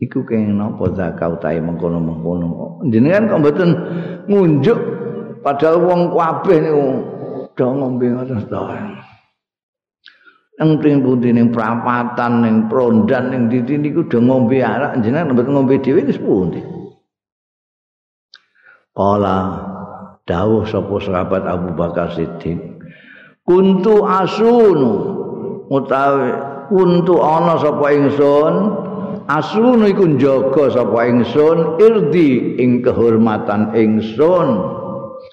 Iku kenging napa zaka utahe mengkono-mengkono? Jenengan kok mboten ngunjuk? Padahal wong kabeh niku do ngombe ngoten nang pring pundi ning prapatan ning prondan ning diti niku do ngombe arak jenengan mboten ngombe dhewe wis pundi? Kala dawuh sapa sahabat Abu Bakar Siddiq kuntu asunu utawi kuntu ana sapa ingsun? Asunu iku njaga sapa ingsun irdi ing kehormatan ingsun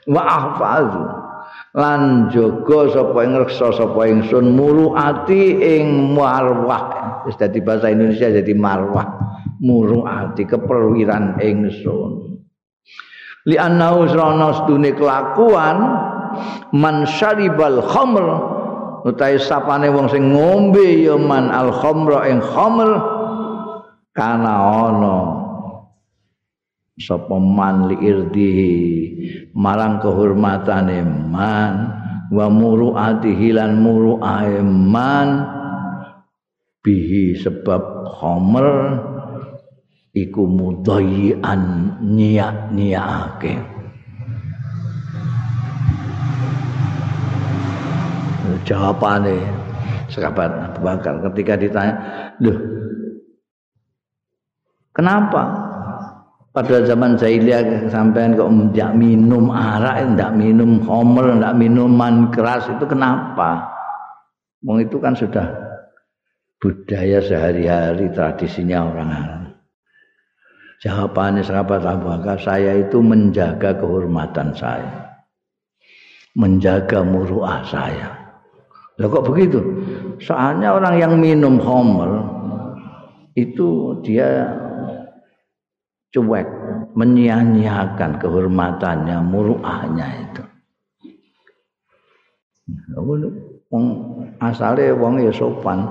wa ahfazu lan jaga sapa ing reksa sapa ingsun muruati ing marwah. Wis dadi bahasa Indonesia jadi marwah. Muruati keperwiran ingsun. Li annahu srana stune kelakuan man syaribal khamr utahe sapane wong sing ngombe ya man al khamra ing khamr kana ana sapa man li irdihi marang kehormatane man wa muruatihi lan muruae man bihi sebab khamr iku mudayyan niat-niatake jawabane sahabat Abu Bakar ketika ditanya loh kenapa pada zaman jahiliyah sampean kok tidak minum arak, tidak minum khamr, tidak minuman keras itu kenapa? Wong itu kan sudah budaya sehari-hari tradisinya orang Arab. Jawabannya sahabat Abu Bakar, saya itu menjaga kehormatan saya. Menjaga muruah saya. Lah kok begitu? Soalnya orang yang minum khamr itu dia cuek, menyia-nyiakan kehormatannya, muruahnya itu. Wong asale wong ya sopan,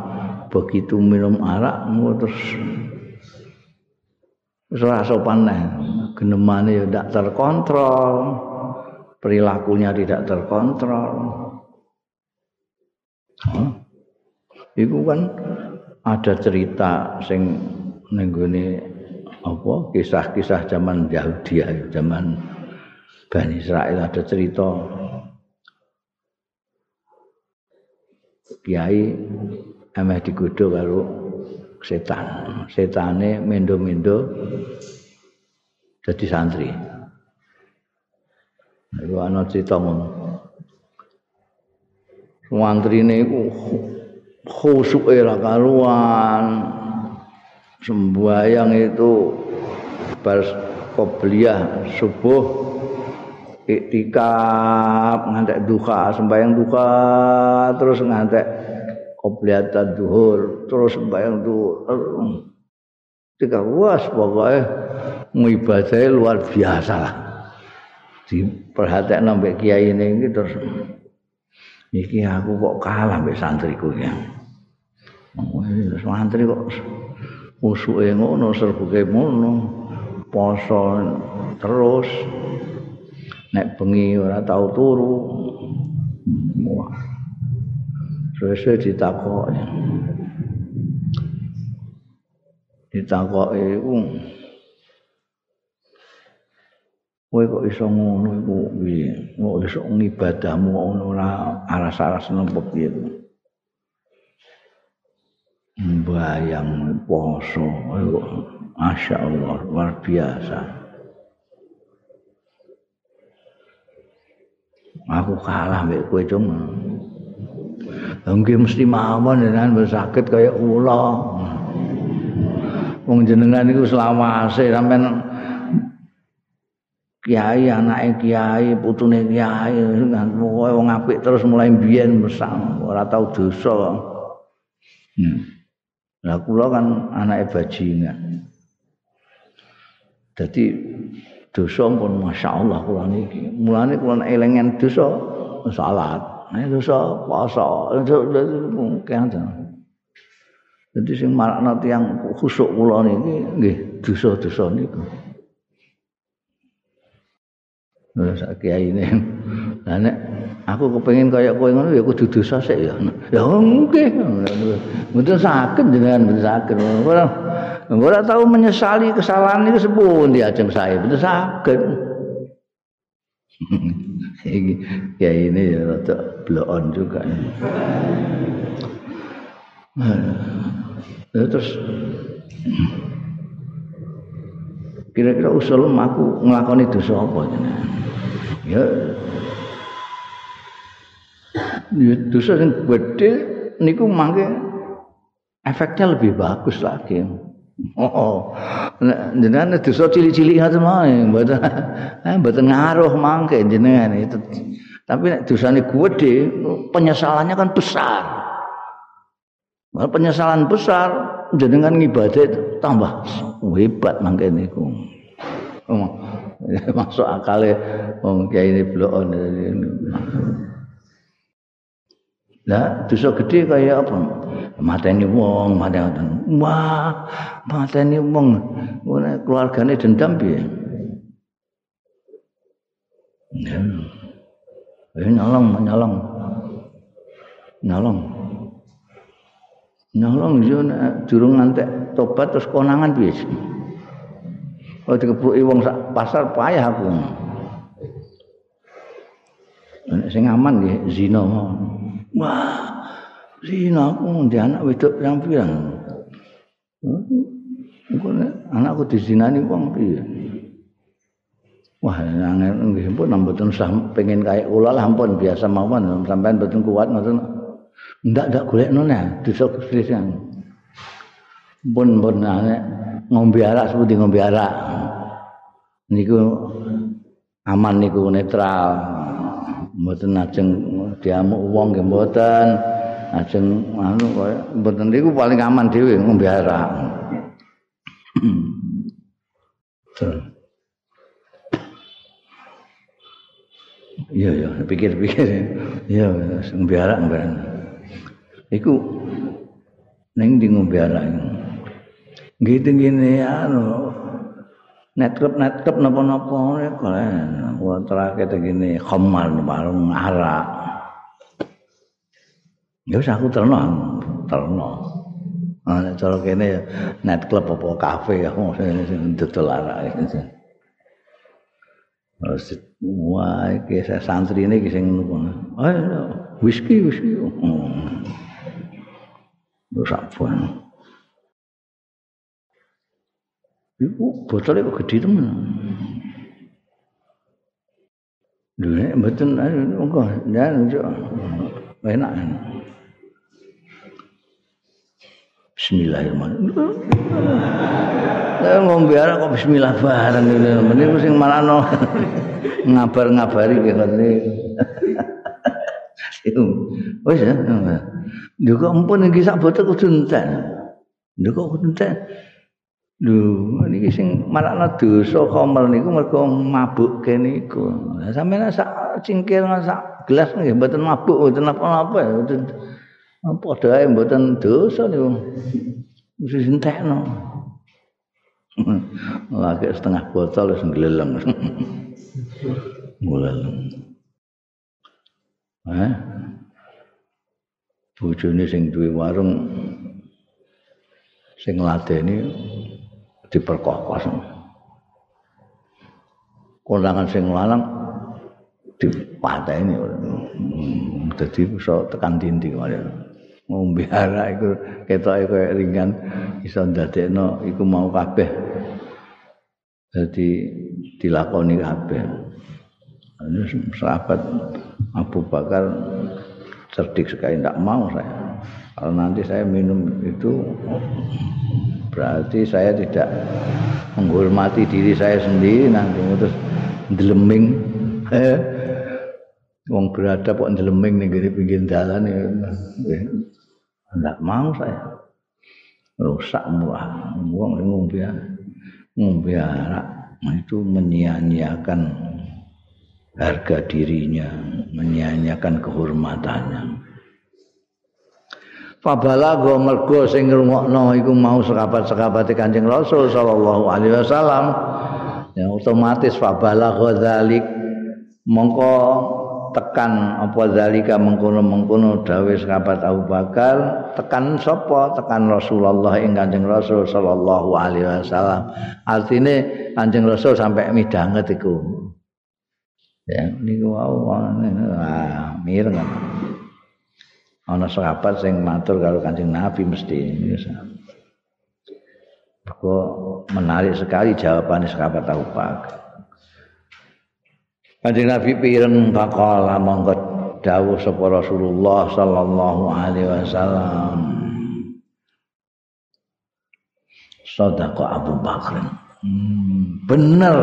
begitu minum arak terus ora sopan nah. Genemane ya tidak terkontrol, perilakunya tidak terkontrol. Huh? Iku kan ada cerita sing nenggone apa kisah-kisah zaman Yahudi zaman Bani Israel ada cerita Kiai emeh digodho karo setan. Setane mendo-mendo jadi santri. Iku ana cerita ngono. Santrine iku khusuke ra karuan. Sembahyang itu bar qobliyah subuh iktikaf ngantek duha sembahyang duha terus ngantek qobliyah duhur terus sembahyang duhur. Tiga was pokoknya ngibadahnya luar biasa lah. Diperhatikan sampai kiai ini terus iki aku kok kalah sampai santriku ya santri kok musuhe ngono serbuke ngono poso terus. Nek bengi ora tau turu wah sesuk ditakoki. Ditakoki iku. Kowe kok iso ngono iku? Piye? Kok iso ngibadahmu ngono? Ora aras-aras nempok piye bayang poso Masya Allah luar biasa aku kalah mbek kowe cung Mungkin mesti mawon dengan bersakit kayak ula. Wong jenengan iku selawase sampean kiai anake kiai putune kiai kan wong apik terus mulai biyen mesang ora tau dosa. Hmm. Lah kula kan anake bajingan. Dadi dosa pun masyaallah kula niki. Mulane kula elengen dosa salat. Nek dosa puasa, kancan. Dadi sing marakna tiyang khusuk kula niki nggih dosa-dosa niku. Lah sak kiai ini. Lah nek aku kepengin kaya kowe ngono ya kudu dosa sik ya. Ya nggih. Mboten saged jenengan mboten saged. Ora ora tau menyesali kesalahan itu sepun di ajeng saya. Mboten saged. Iki ya ini ya rada bloon juga. Nah, terus kira-kira usul aku ngelakoni dosa apa jenengan? Ya ya dosa yang gede niku mangke efeknya lebih bagus lagi. Oh, jenengan dosa cilik-cilik ngoten mawon, mboten eh mboten ngaruh mangke jenengan itu. Tapi nek dosane gede, penyesalannya kan besar. Mal penyesalan besar jenengan ngibadah tambah hebat mangke niku. Oh, masuk akale wong kiai ini blok Lah dosa gede kaya apa? Mateni wong, mateni wah, mateni wong. Ngene keluargane dendam piye? Ya. Eh nyolong, nyolong. Nyolong. Nyolong yo durung ngantek tobat terus konangan piye? Oh dikepruki wong sak pasar payah aku. Sing aman nggih zina. Wah, zina aku ndek anak wedok pirang-pirang. Engko anakku dizinani wong piye? Wah, angel nggih pun mboten usah pengen kaya kula lah ampun biasa mawon sampean mboten kuat ngoten. Ndak ndak golekno nah dosa kesrisan. Pun pun nek ngombe arak seperti ngombe arak. Niku aman niku netral. Mboten ajeng diamuk wong nggih mboten. Ajeng anu kaya mboten niku paling aman dhewe ngombe arak. Iya ya, pikir-pikir. Iya, ngombe arak barang. Iku ning di ngombe arak. Gitu gini anu net klub net klub napa-napa kalian gua terakhir gini khamar bareng arak. Ya wis aku terno, terno. Ah nek cara kene net klub apa kafe aku sing dodol arak iki. Wah, iki santri ini sing ngono. Ayo, whisky, whisky. Hmm. Wis apun. Iku botolnya kok gede temen. Nek mboten engko ndan enak. Bismillahirrahmanirrahim. Lah ngombe arek kok bismillah bareng ngene. Meniku sing marano ngabar-ngabari ngene. Wis ya. Lho kok ampun iki sak botol kudu entek. Lho kok kudu entek. Lho niki sing marano dosa komel niku mergo mabuk kene iku. Lah sampeyan sak cingkir sak gelas nggih mboten mabuk mboten apa-apa mboten padha ae mboten dosa niku. Mesti entekno. Lagi setengah botol wis ngleleng. Ngleleng. Eh? Bojone sing duwe warung sing ngladeni diperkokos. Kondangan sing lanang dipateni. Dadi iso tekan dinding kaya. Ngombe arak iku ketoke koyo ringan iso ndadekno iku mau kabeh. Dadi dilakoni kabeh. Ini sahabat Abu Bakar cerdik sekali tidak mau saya. Kalau nanti saya minum itu berarti saya tidak menghormati diri saya sendiri nanti. Terus deleming wong beradab kok deleming ning pinggir dalan ya Enggak mau saya. Rusak murah. Wong ngombe ngombe arak itu menyia-nyiakan harga dirinya, menyia-nyiakan kehormatannya. Fabalago mergo sing ngrungokno iku mau sekabat-sekabate Kanjeng Rasul sallallahu alaihi wasallam. Ya otomatis fabalago dzalik mongko tekan apa zalika mengkono-mengkono dawuh sahabat Abu Bakar tekan sapa? Tekan Rasulullah ing Kanjeng Rasul sallallahu alaihi wasallam. Artine Kanjeng Rasul sampai midanget iku. Ya niku wau mireng ana sahabat sing matur karo Kanjeng Nabi mesti kok menarik sekali jawaban sahabat Abu Bakar Kanjeng Nabi pireng faqala monggo dawuh sapa Rasulullah sallallahu alaihi wasallam. Sadaqa Abu Bakar. Hmm, bener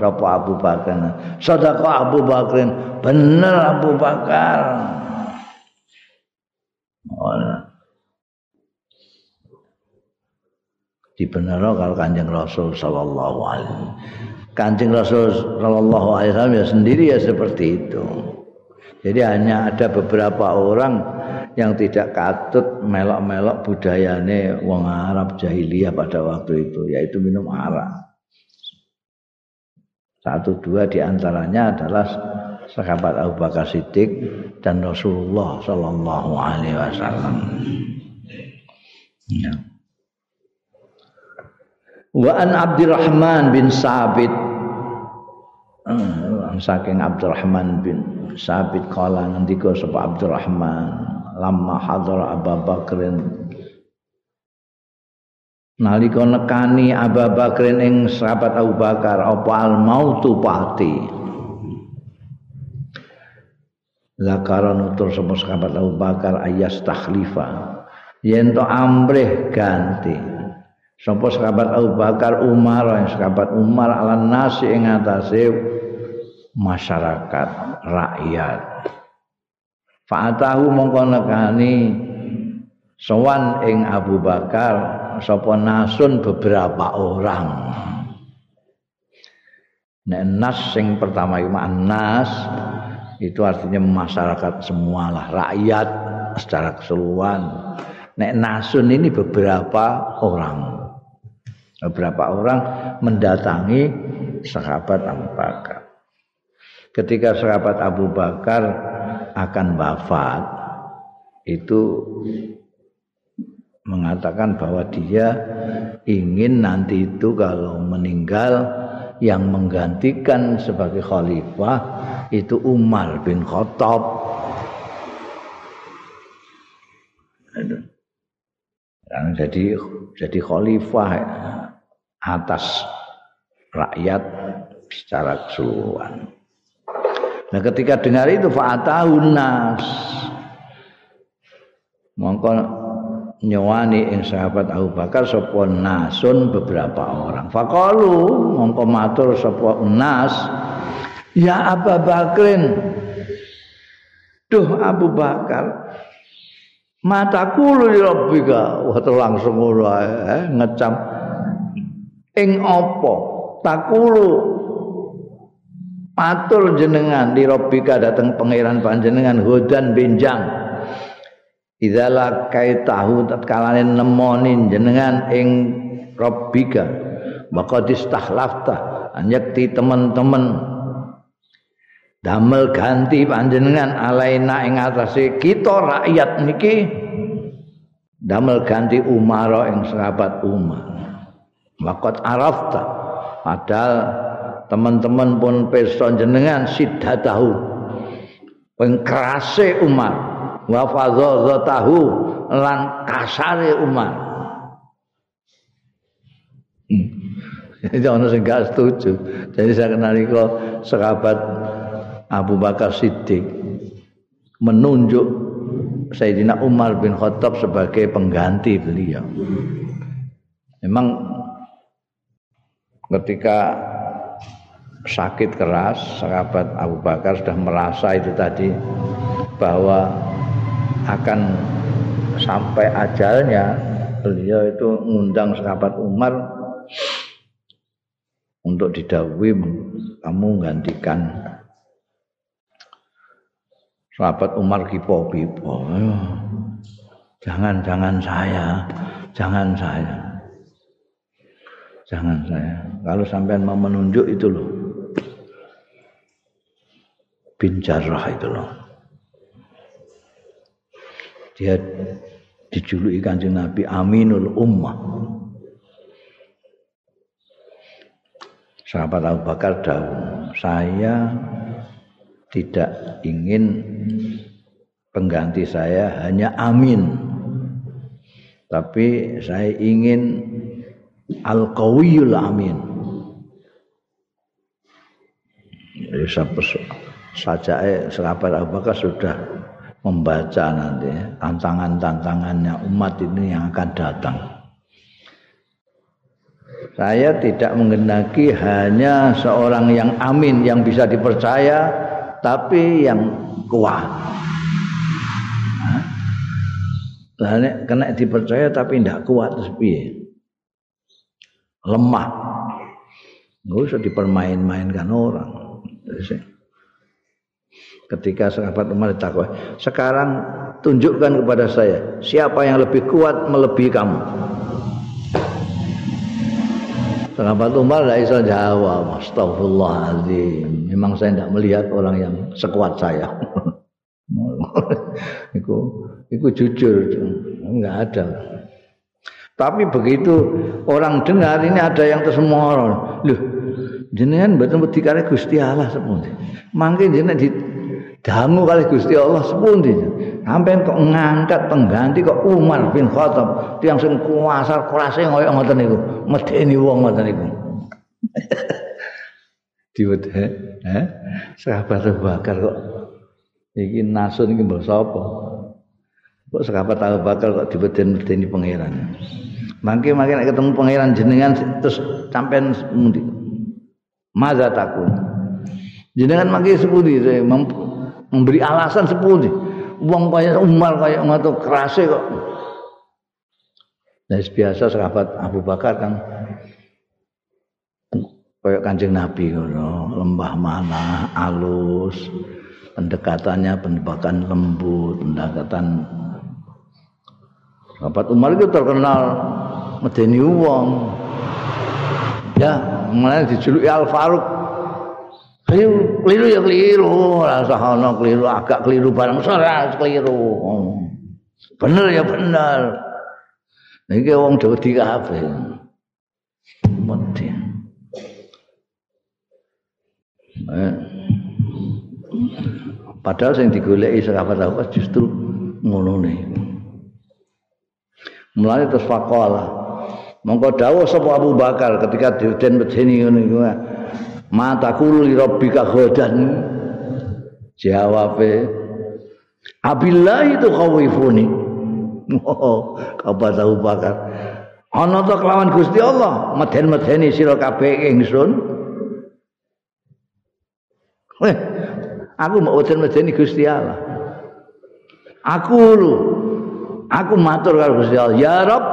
sapa Abu Bakar. Sadaqa Abu Bakar. Bener Abu Bakar. Ora. Dibenero kalau Kanjeng Rasul sallallahu alaihi. Kancing Rasul Shallallahu Alaihi Wasallam ya sendiri ya seperti itu. Jadi hanya ada beberapa orang yang tidak katut melok-melok budayane wong Arab jahiliyah pada waktu itu, yaitu minum arak. Satu dua di antaranya adalah sahabat Abu Bakar Siddiq dan Rasulullah Shallallahu Alaihi Wasallam. Ya. Wa an Abdurrahman bin Sabit saking Abdurrahman bin Sabit kala ngendika sapa Abdurrahman lamma hadara Abu Bakrin nalika nekani Abu Bakrin ing sahabat Abu Bakar apa al mautu pati? Zakara nutur sapa sahabat Abu Bakar ayas takhlifa. Yen to amrih ganti sapa sahabat Abu Bakar Umar yang sahabat Umar ala nasi atase masyarakat rakyat. Fa'atahu mongko nekani sowan ing Abu Bakar sapa nasun beberapa orang. Nek nas sing pertama iku nas itu artinya masyarakat semualah rakyat secara keseluruhan. Nek nasun ini beberapa orang. Beberapa orang mendatangi sahabat Abu Bakar. Ketika sahabat Abu Bakar akan wafat, itu mengatakan bahwa dia ingin nanti itu kalau meninggal yang menggantikan sebagai khalifah itu Umar bin Khattab yang jadi jadi khalifah atas rakyat secara keseluruhan. Nah ketika dengar itu fa'atahun nas mongko nyewani ing sahabat Abu Bakar sapa nasun beberapa orang. Faqalu mongko matur sapa nas ya Abu Bakrin Duh Abu Bakar mataku li rabbika wah langsung ngono eh, ngecam. Ing apa? Takulu matur jenengan di rabbika dateng pangeran panjenengan hudan benjang idzala kaitahu tatkalane nemoni jenengan ing rabbika maka distahlafta anyekti teman-teman damel ganti panjenengan alaina ing atase kita rakyat niki. Damel ganti Umar ing sahabat Umar. Waqat arafta. Padahal teman-teman pun pirsa jenengan siddatahu pengkerase Umar. Wa fadzatahu lan kasare Umar. Hmm. Jadi orang sing gak setuju. Jadi saya kenal kok sahabat Abu Bakar Siddiq menunjuk Sayyidina Umar bin Khattab sebagai pengganti beliau. Memang ketika sakit keras, sahabat Abu Bakar sudah merasa itu tadi bahwa akan sampai ajalnya beliau itu mengundang sahabat Umar untuk didawui kamu gantikan sahabat Umar kipo pipo jangan jangan saya. Jangan saya. Jangan saya. Kalau sampai mau menunjuk itu loh. Bin Jarrah itu loh. Dia dijuluki kanjeng Nabi Aminul Ummah. Sahabat Abu Bakar daun saya tidak ingin pengganti saya hanya amin tapi saya ingin al qawiyul amin saja eh, sahabat Abu Bakar sudah membaca nanti tantangan-tantangannya umat ini yang akan datang. Saya tidak mengenaki hanya seorang yang amin yang bisa dipercaya tapi yang kuat. Lah nek kena dipercaya tapi ndak kuat terus piye? Lemah. Enggak usah dipermain-mainkan orang. Ketika sahabat Umar ditakwa, sekarang tunjukkan kepada saya siapa yang lebih kuat melebihi kamu. Sahabat Umar tidak bisa jawab. Astagfirullahaladzim. Memang saya tidak melihat orang yang sekuat saya. itu, itu jujur. Enggak ada. Tapi begitu orang dengar ini ada yang tersemorol. Loh, jenengan mboten wedi kare Gusti Allah sepundi. Mangke jenengan di damu kali Gusti Allah sepundi. Sampai kok ngangkat pengganti kok Umar bin Khattab, tiang sing kuasa kerase koyo ngoten niku, medeni wong ngoten niku. Diwede, eh? Sahabat Abu Bakar kok iki nasun iki mbok sapa? Kok sahabat Abu Bakar kok diweden-wedeni pangeran. Mangke mangke nek ketemu pangeran jenengan terus sampean sepundi? Maza takun. Jenengan mangke sepundi memberi alasan sepundi. Wong kaya Umar kaya ngono kerase kok. Nah, biasa sahabat Abu Bakar kan kayak Kanjeng Nabi ngono, lembah mana, alus, pendekatannya pendekatan lembut, pendekatan Sahabat Umar itu terkenal medeni wong. Ya, mulai dijuluki Al Faruq. Keliru, keliru ya keliru, rasa ono keliru, agak keliru barang ora keliru. Bener ya bener. Niki wong Jawa kabeh. Mati. Eh. Padahal sing digoleki sahabat apa justru ngono nih. Mulane terus faqala. Monggo dawuh sapa Abu Bakar ketika den medeni ngono Mata kulu li rabbika ghadan. Jawabe Abillah itu khawifuni. Oh, kabar Abu Bakar. Ana to kelawan Gusti Allah, meden-medeni sira kabeh ingsun. Aku mau meden-medeni Gusti Allah. Aku lu aku matur karo Gusti Allah ya Rob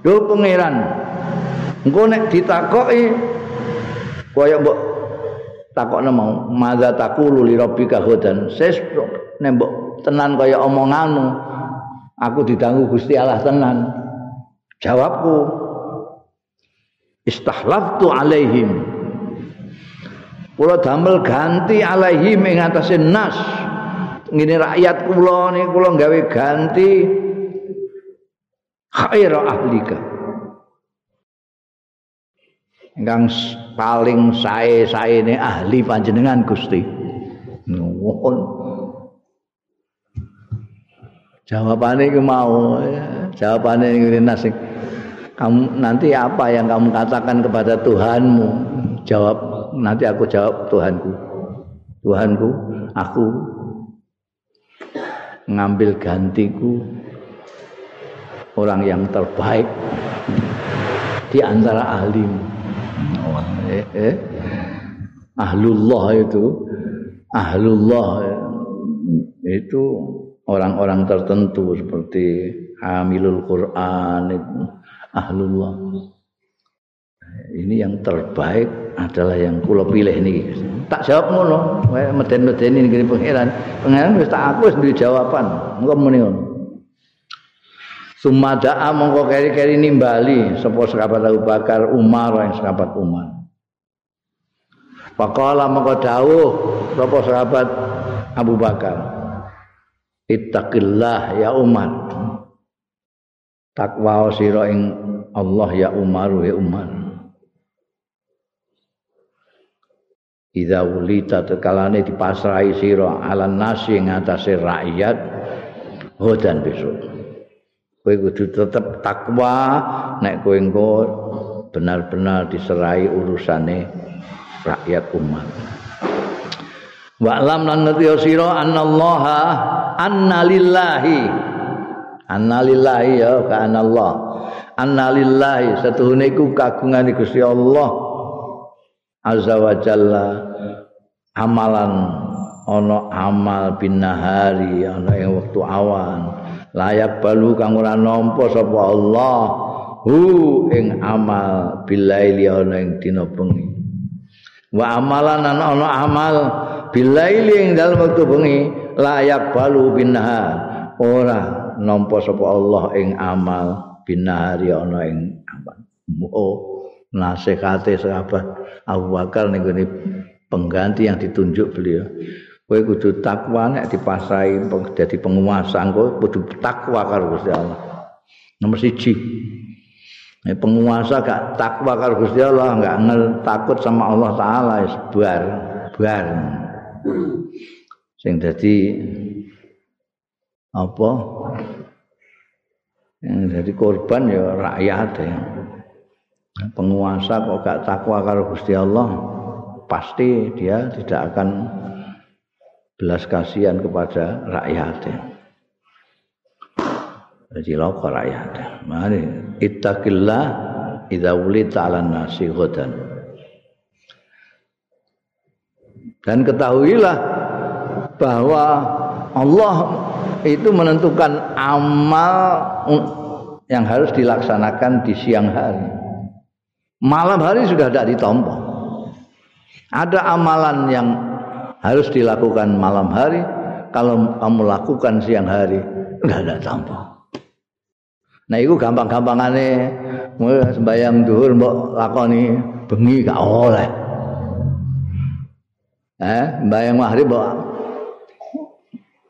yo pangeran engko nek ditakoki kaya mbok takokne mau madza taqulu li rabbika hudan. Ses nek mbok tenan kaya omonganmu aku didangu Gusti Allah tenan. Jawabku istahlaftu alaihim. Kula damel ganti alaihim ing atase nas. Ngene rakyat kula niki kula gawe ganti khair ahlika ingkang paling sae-saene ahli panjenengan Gusti. Nuwun. Jawabane iku mau jawabane ngene nasi kamu nanti apa yang kamu katakan kepada Tuhanmu? Jawab nanti aku jawab Tuhanku. Tuhanku aku ngambil gantiku. Orang yang terbaik di antara eh, eh. ahlullah itu ahlullah itu orang-orang tertentu seperti hamilul Quran itu ahlullah ini yang terbaik adalah yang kula pilih niki. Tak jawab ngono, meden-medeni niki pangeran. Pangeran wis tak aku duwe jawaban. Engko muni ngono. Sumada'a mongko keri-keri nimbali sapa sahabat Abu Bakar Umar yang sahabat Umar. Faqala mongko dawuh sapa sahabat Abu Bakar. Ittaqillah ya Umar. Takwa sira ing Allah ya Umar ya Umar. Idza ulita tekalane dipasrahi sira alan nasi ngatasé rakyat hodan besok. Kowe kudu tetep takwa nek kowe engko benar-benar diserai urusane rakyat umat. Wa lam lan ngerti sira annallaha annalillahi. Annalillahi ya ka anallah annalillahi satuhune iku kagungan Gusti Allah azza wa jalla. Amalan ana amal binahari ana ing wektu awan layak balu kang ora nampa sapa Allah hu ing amal bilaili ana ing dina bengi wa amalan ana amal bilaili ing dalem wektu bengi layak balu binahar ora nampa sapa Allah ing amal binahari ana ing amal oh nasihate sahabat Abu Bakar ning pengganti yang ditunjuk beliau. Kowe kudu takwa nek dipasrai dadi penguasa engko kudu takwa karo Gusti Allah. nomor siji. Eh, penguasa gak takwa karo Gusti Allah gak ngel takut sama Allah taala wis bar bar sing dadi apa? Yang jadi korban ya rakyat ya. Penguasa kok gak takwa karo Gusti Allah pasti dia tidak akan belas kasihan kepada rakyatnya. Jadi loko rakyat. Mari ittaqillah idza wulita 'alan nasi ghadan. Dan ketahuilah bahwa Allah itu menentukan amal yang harus dilaksanakan di siang hari. Malam hari sudah tidak ditompo. Ada amalan yang harus dilakukan malam hari, kalau kamu lakukan siang hari, enggak ada tompo. Nah itu gampang-gampangane sembayang duhur mbok lakoni bengi gak oleh. Eh, sembayang maghrib mbok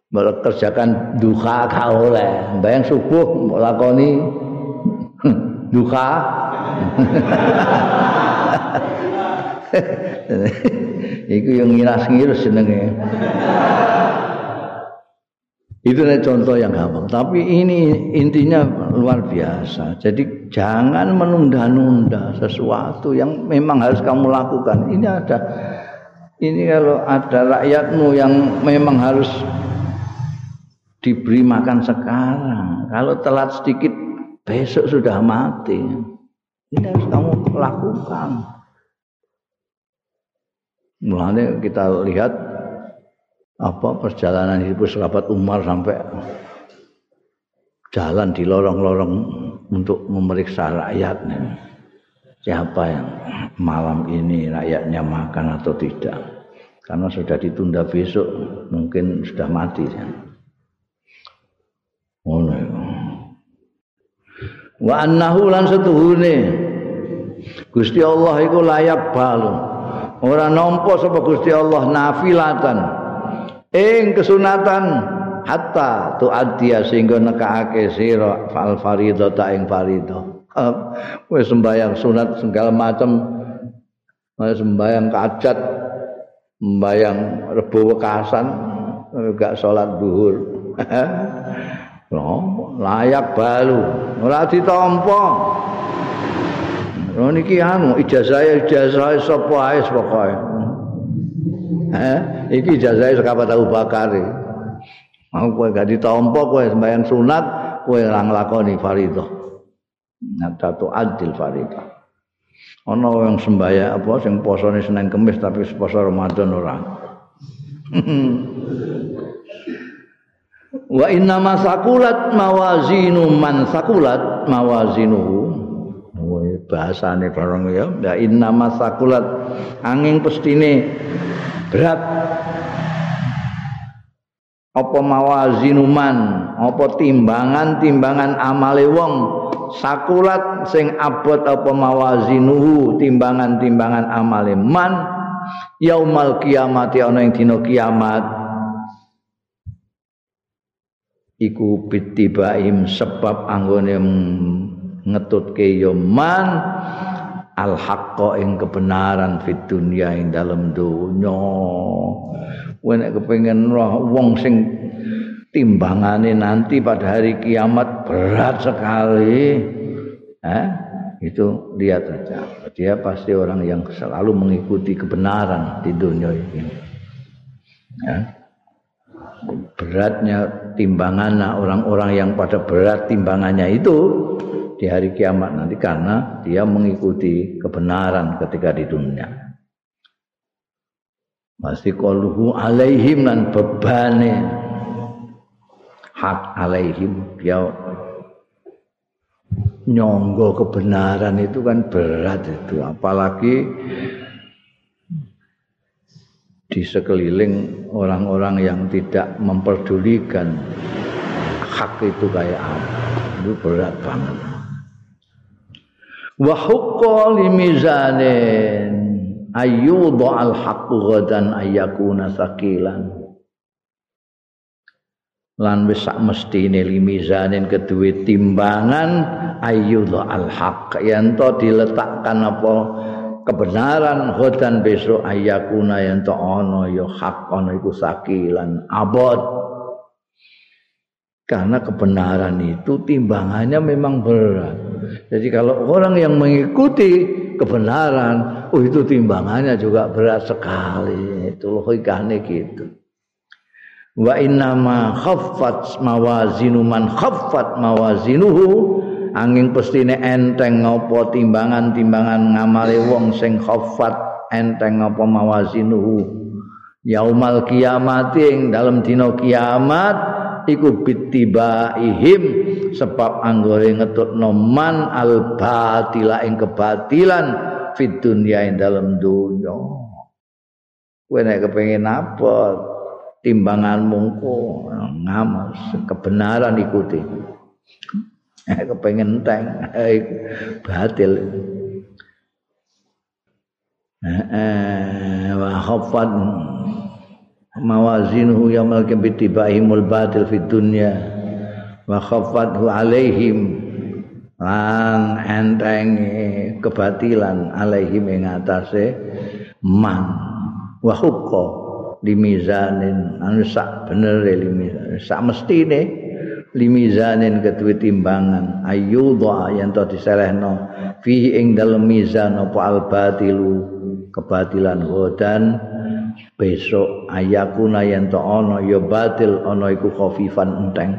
mbok kerjakan duha gak oleh. Sembayang subuh mbok lakoni duha. Iku yang ngiras-ngiras jenenge. Itu contoh yang gampang. Tapi ini intinya luar biasa. Jadi jangan menunda-nunda sesuatu yang memang harus kamu lakukan. Ini ada ini kalau ada rakyatmu yang memang harus diberi makan sekarang. Kalau telat sedikit besok sudah mati. Ini harus kamu lakukan. Mulanya kita lihat apa perjalanan hidup sahabat Umar sampai jalan di lorong-lorong untuk memeriksa rakyatnya siapa yang malam ini rakyatnya makan atau tidak? Karena sudah ditunda besok mungkin sudah mati. Oh, wa annahu lan setuhune. Gusti Allah iku layak balu ora nampa sapa Gusti Allah nafilatan ing kesunatan hatta tuaddiya sehingga nekake sira fal farido ta ing farido wis sembayang sunat segala macam wis sembayang kajat sembayang rebo wekasan gak salat zuhur layak balu. Ora ditampa Oh niki anu ijazah ijazah sapa ae pokoke. Eh, iki ijazah sahabat Abu Bakar. Mau kowe gak ditampa kowe sembahyang sunat, kowe ora nglakoni fardhu. Natatu adil fardhu. Ana yang sembahyang apa sing posone Senin Kamis tapi poso Ramadan ora. Wa inna masakulat mawazinu man sakulat mawazinuhu. Bahasane barang ya. Ya inna masakulat angin pestine berat apa mawazinuman apa timbangan-timbangan amale wong sakulat sing abot apa mawazinuhu timbangan-timbangan amale man yaumal kiamat ana ing dina kiamat iku bitibaim sebab anggone ngetutke ya man al haqqo ing kebenaran fit dunya ing dalem donya. Kowe nek kepengin roh wong sing timbangane nanti pada hari kiamat berat sekali. Eh itu lihat saja dia pasti orang yang selalu mengikuti kebenaran di dunia ini. Ya. beratnya timbangan orang-orang yang pada berat timbangannya itu di hari kiamat nanti karena dia mengikuti kebenaran ketika di dunia. Pasti koluhu alaihim dan bebane hak alaihim. Dia nyonggo kebenaran itu kan berat itu. Apalagi di sekeliling orang-orang yang tidak memperdulikan hak itu kayak apa. Itu berat banget wa hukka limizanin ayyudha al haqqu ghadan ayyakuna sakilan lan wis sak mestine limizanin kedue timbangan ayyudha al haq yen to diletakkan apa kebenaran hodan besok ayakuna yen to ana ya hak ana iku sakilan abot. Karena kebenaran itu timbangannya memang berat. Jadi kalau orang yang mengikuti kebenaran, oh itu timbangannya juga berat sekali. Itu logikanya gitu. wa innama khaffat mawazinu man khaffat mawazinuhu angin pestine enteng apa timbangan-timbangan ngamale wong sing khaffat enteng apa mawazinuhu yaumal kiamat ing dalam dina kiamat iku bitibaihim sebab anggore ngetutno man al batila ing kebatilan fid dunya ing dalam dunya kowe nek kepengin apa timbanganmu ku ngamal kebenaran ikuti kepengen teng eh, batil. Wa khafat mawazinuhu yamal kibitibahimul batil fid dunya wa khafathu alaihim lan enteng kebatilan alaihim ing atase man. Wa hukka limizanin anu sak bener limizan sak mestine limizanin kedue timbangan. Ayyudha yen to diselehno fi ing dalem mizan apa al batilu kebatilan hodan besok ayakuna yen to ana ya batil ana iku khafifan enteng.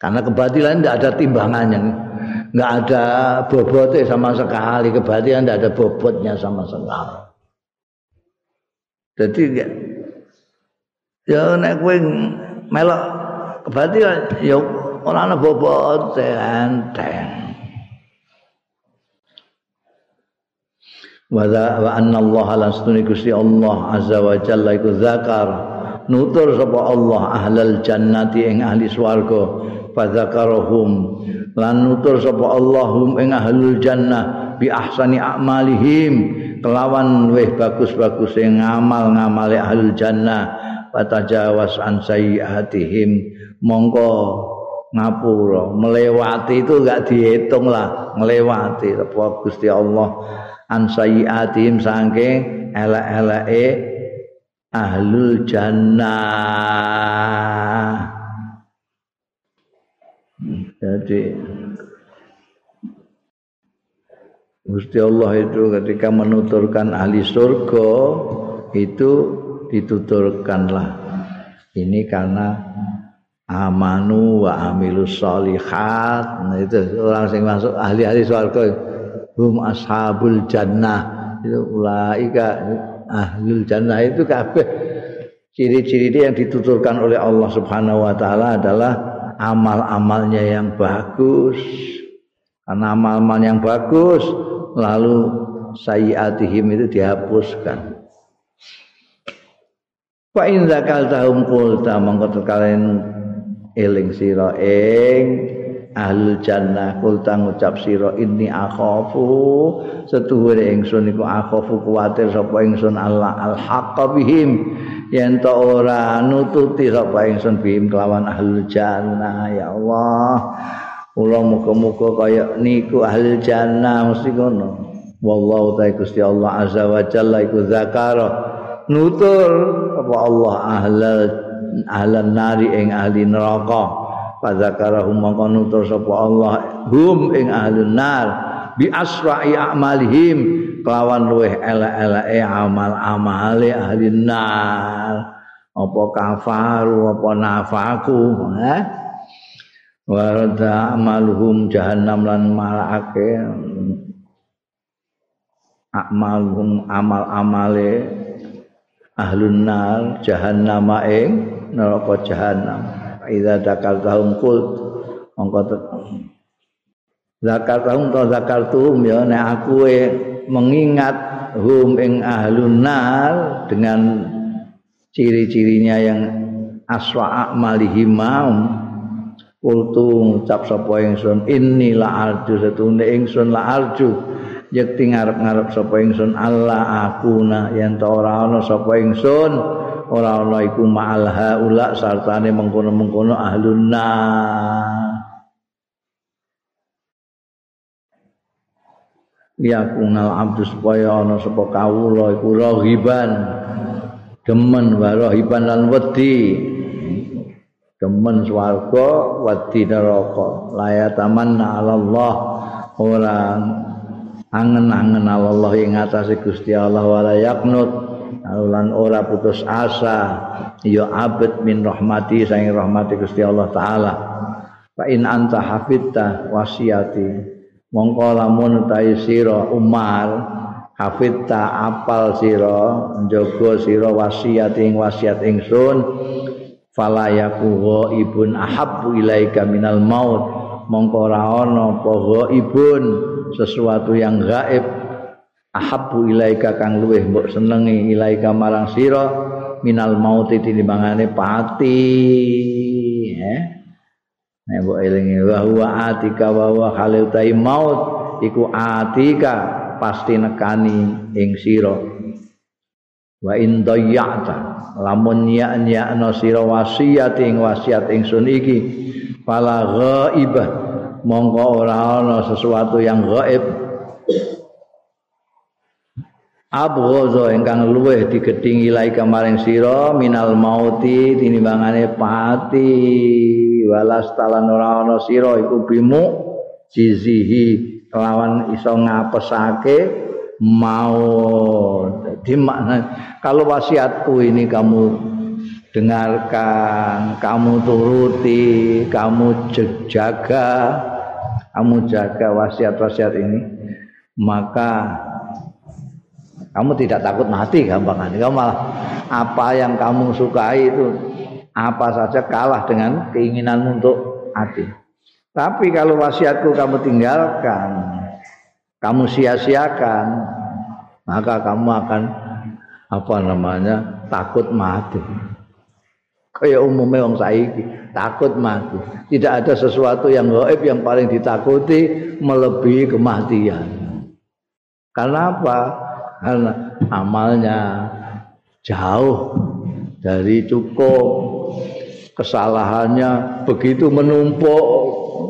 Karena kebatilan tidak ada timbangannya. Nggak ada bobotnya sama sekali. Kebatilan tidak ada bobotnya sama sekali. Jadi ya nek kowe melok kebati ya ora ana bobot enteng. Wa wa anna Allah lan sunni Gusti Allah azza wa jalla iku zakar. Nutur sapa Allah ahlal jannati ing ahli swarga. Fa zakarahum. Lan nutur sapa Allahum ing ahlul jannah bi ahsani a'malihim. Kelawan weh bagus-bagus sing ngamal-ngamale ahlul jannah. Patajawas an sayyiatihim mongko ngapura. Melewati itu enggak dihitung lah. Melewati apa Gusti Allah an sayyiatihim saking elek-eleke ahlul jannah. Jadi Gusti Allah itu ketika menuturkan ahli surga itu dituturkanlah. Ini karena amanu wa amilus solihat nah itu orang yang masuk ahli-ahli surga hum ashabul jannah. Itu ulaika ahlul jannah itu kabeh. Ciri-ciri yang dituturkan oleh Allah Subhanahu wa taala adalah amal-amalnya yang bagus. Karena amal-amal yang bagus lalu sayiatihim itu dihapuskan. Fa in zakaltahum qulta mongko kalian eling sira ing ahlul jannah qulta ngucap sira inni akhafu setuhure ingsun iku akhafu kuwatir sapa ingsun Allah al haqqa bihim yen ta ora nututi sapa ingsun bihim kelawan ahlul jannah ya Allah Kula muga-muga kaya niku ahli jannah mesti ngono. Wallahu ta'ala Gusti Allah azza wa jalla iku zakara nutur apa Allah ahlal ahlan nari ing ahli neraka. Fa zakarahum mongko nutur sapa Allah hum ing ahli nar bi asra'i a'malihim kelawan luweh elek-eleke amal-amale ahli nar. Apa kafaru apa nafaku, eh? warada amaluhum jahannam lan malake amaluhum amal amale ahlun nar jahannam ing neraka jahannam idza dakal tahum kul mongko zakar tahum to zakar tuhum ya nek aku mengingat hum ing ahlun nar dengan ciri-cirinya yang aswa amalihim Kultu ngucap sapa ingsun inni la arju setune ingsun la arju. Yekti ngarep-ngarep sapa ingsun Allah akuna yen ta ora ana sapa ingsun ora ana iku ma'al haula sartane mengkono-mengkono ahlun ya kunal abdu supaya ana sapa kawula iku rahiban. Demen wa rahiban lan wedi. Demen swarga wedi neraka. La tamanna Allah ora angen-angen Allah ing atase Gusti Allah wala yaknut lan ora putus asa ya abad min rahmati saing rahmati Gusti Allah taala. Fa in anta hafidta wasiati mongko lamun ta'i sira Umar hafidta apal sira njaga sira wasiat ing wasiat ingsun fala yakuhu ibun ahabbu ilaika minal maut. Mongko ana apa ibun sesuatu yang gaib ahabbu ilaika kang luweh mbok senengi ilaika marang sira minal maut tinimbangane pati. Eh? Nek mbok elingi wa huwa atika wa huwa khalil tai maut iku atika pasti nekani ing sira. Wa in dayyata lamun nya-nyakno sira wasiat ing wasiat ingsun iki fala ghaibah mongko ora ana sesuatu yang gaib abghaza ingkang luweh digedhingi lai kamaring sira minal mauti tinimbangane pati. Walas talan ora ana sira iku bimu jizihi lawan iso ngapesake mau jadi makna kalau wasiatku ini kamu dengarkan kamu turuti kamu jaga kamu jaga wasiat-wasiat ini maka kamu tidak takut mati gampang kamu malah apa yang kamu sukai itu apa saja kalah dengan keinginanmu untuk hati. Tapi kalau wasiatku kamu tinggalkan, kamu sia-siakan, maka kamu akan apa namanya takut mati. Kayak umumnya orang saiki takut mati. Tidak ada sesuatu yang gaib yang paling ditakuti melebihi kematian. Karena apa? Karena amalnya jauh dari cukup. Kesalahannya begitu menumpuk.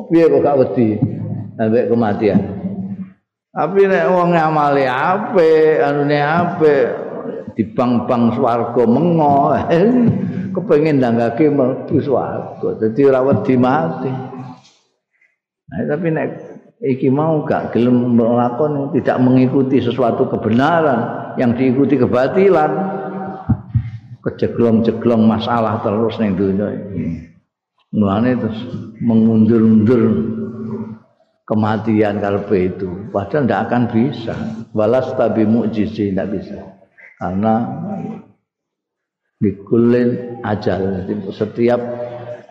Piye kok gak wedi? Sampai kematian. Tapi nek wong ngamali apik anune apik di bang-bang swarga mengo. Kepengin ndanggake mlebu swarga dadi ora wedi mati. Nah, tapi nek iki mau gak gelem melakukan tidak mengikuti sesuatu kebenaran yang diikuti kebatilan kejeglong-jeglong masalah terus ning dunia ini. Mulane terus mengundur-undur kematian karepe itu. Padahal tidak akan bisa. Walas tabi mukjizi tidak bisa. Karena dikulin ajal. Setiap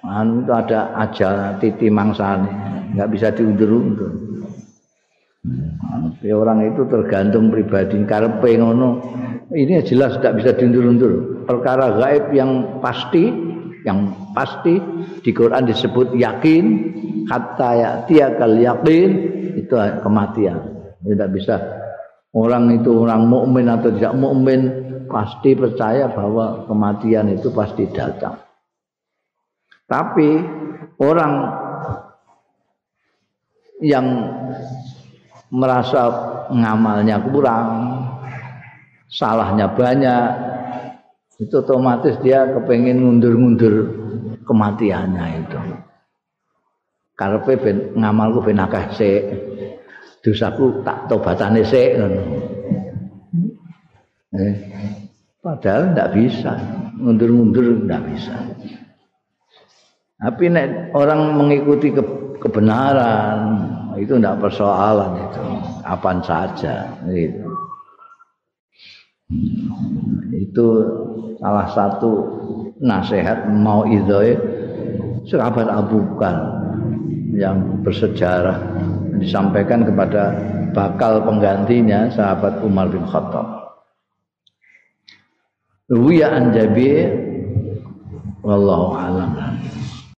anu itu ada ajal titi mangsane, nggak bisa diundur-undur. Hmm. Orang itu tergantung pribadi karepe ngono. Ini jelas tidak bisa diundur-undur. Perkara gaib yang pasti, yang pasti di Quran disebut yakin, kata ya tiakal yakin itu kematian. Tidak bisa orang itu orang mukmin atau tidak mukmin pasti percaya bahwa kematian itu pasti datang. Tapi orang yang merasa ngamalnya kurang, salahnya banyak, itu otomatis dia kepengen ngundur-ngundur kematiannya itu. Karepe ben ngamalku ben akeh sik. Dosaku tak tobatane sik ngono. Eh, padahal ndak bisa, ngundur-ngundur ndak bisa. Tapi nek orang mengikuti ke, kebenaran itu ndak persoalan itu, kapan saja gitu. Itu salah satu nasihat mau idoi sahabat Abu Bakar yang bersejarah disampaikan kepada bakal penggantinya sahabat Umar bin Khattab. Ruya an Jabir wallahu alam.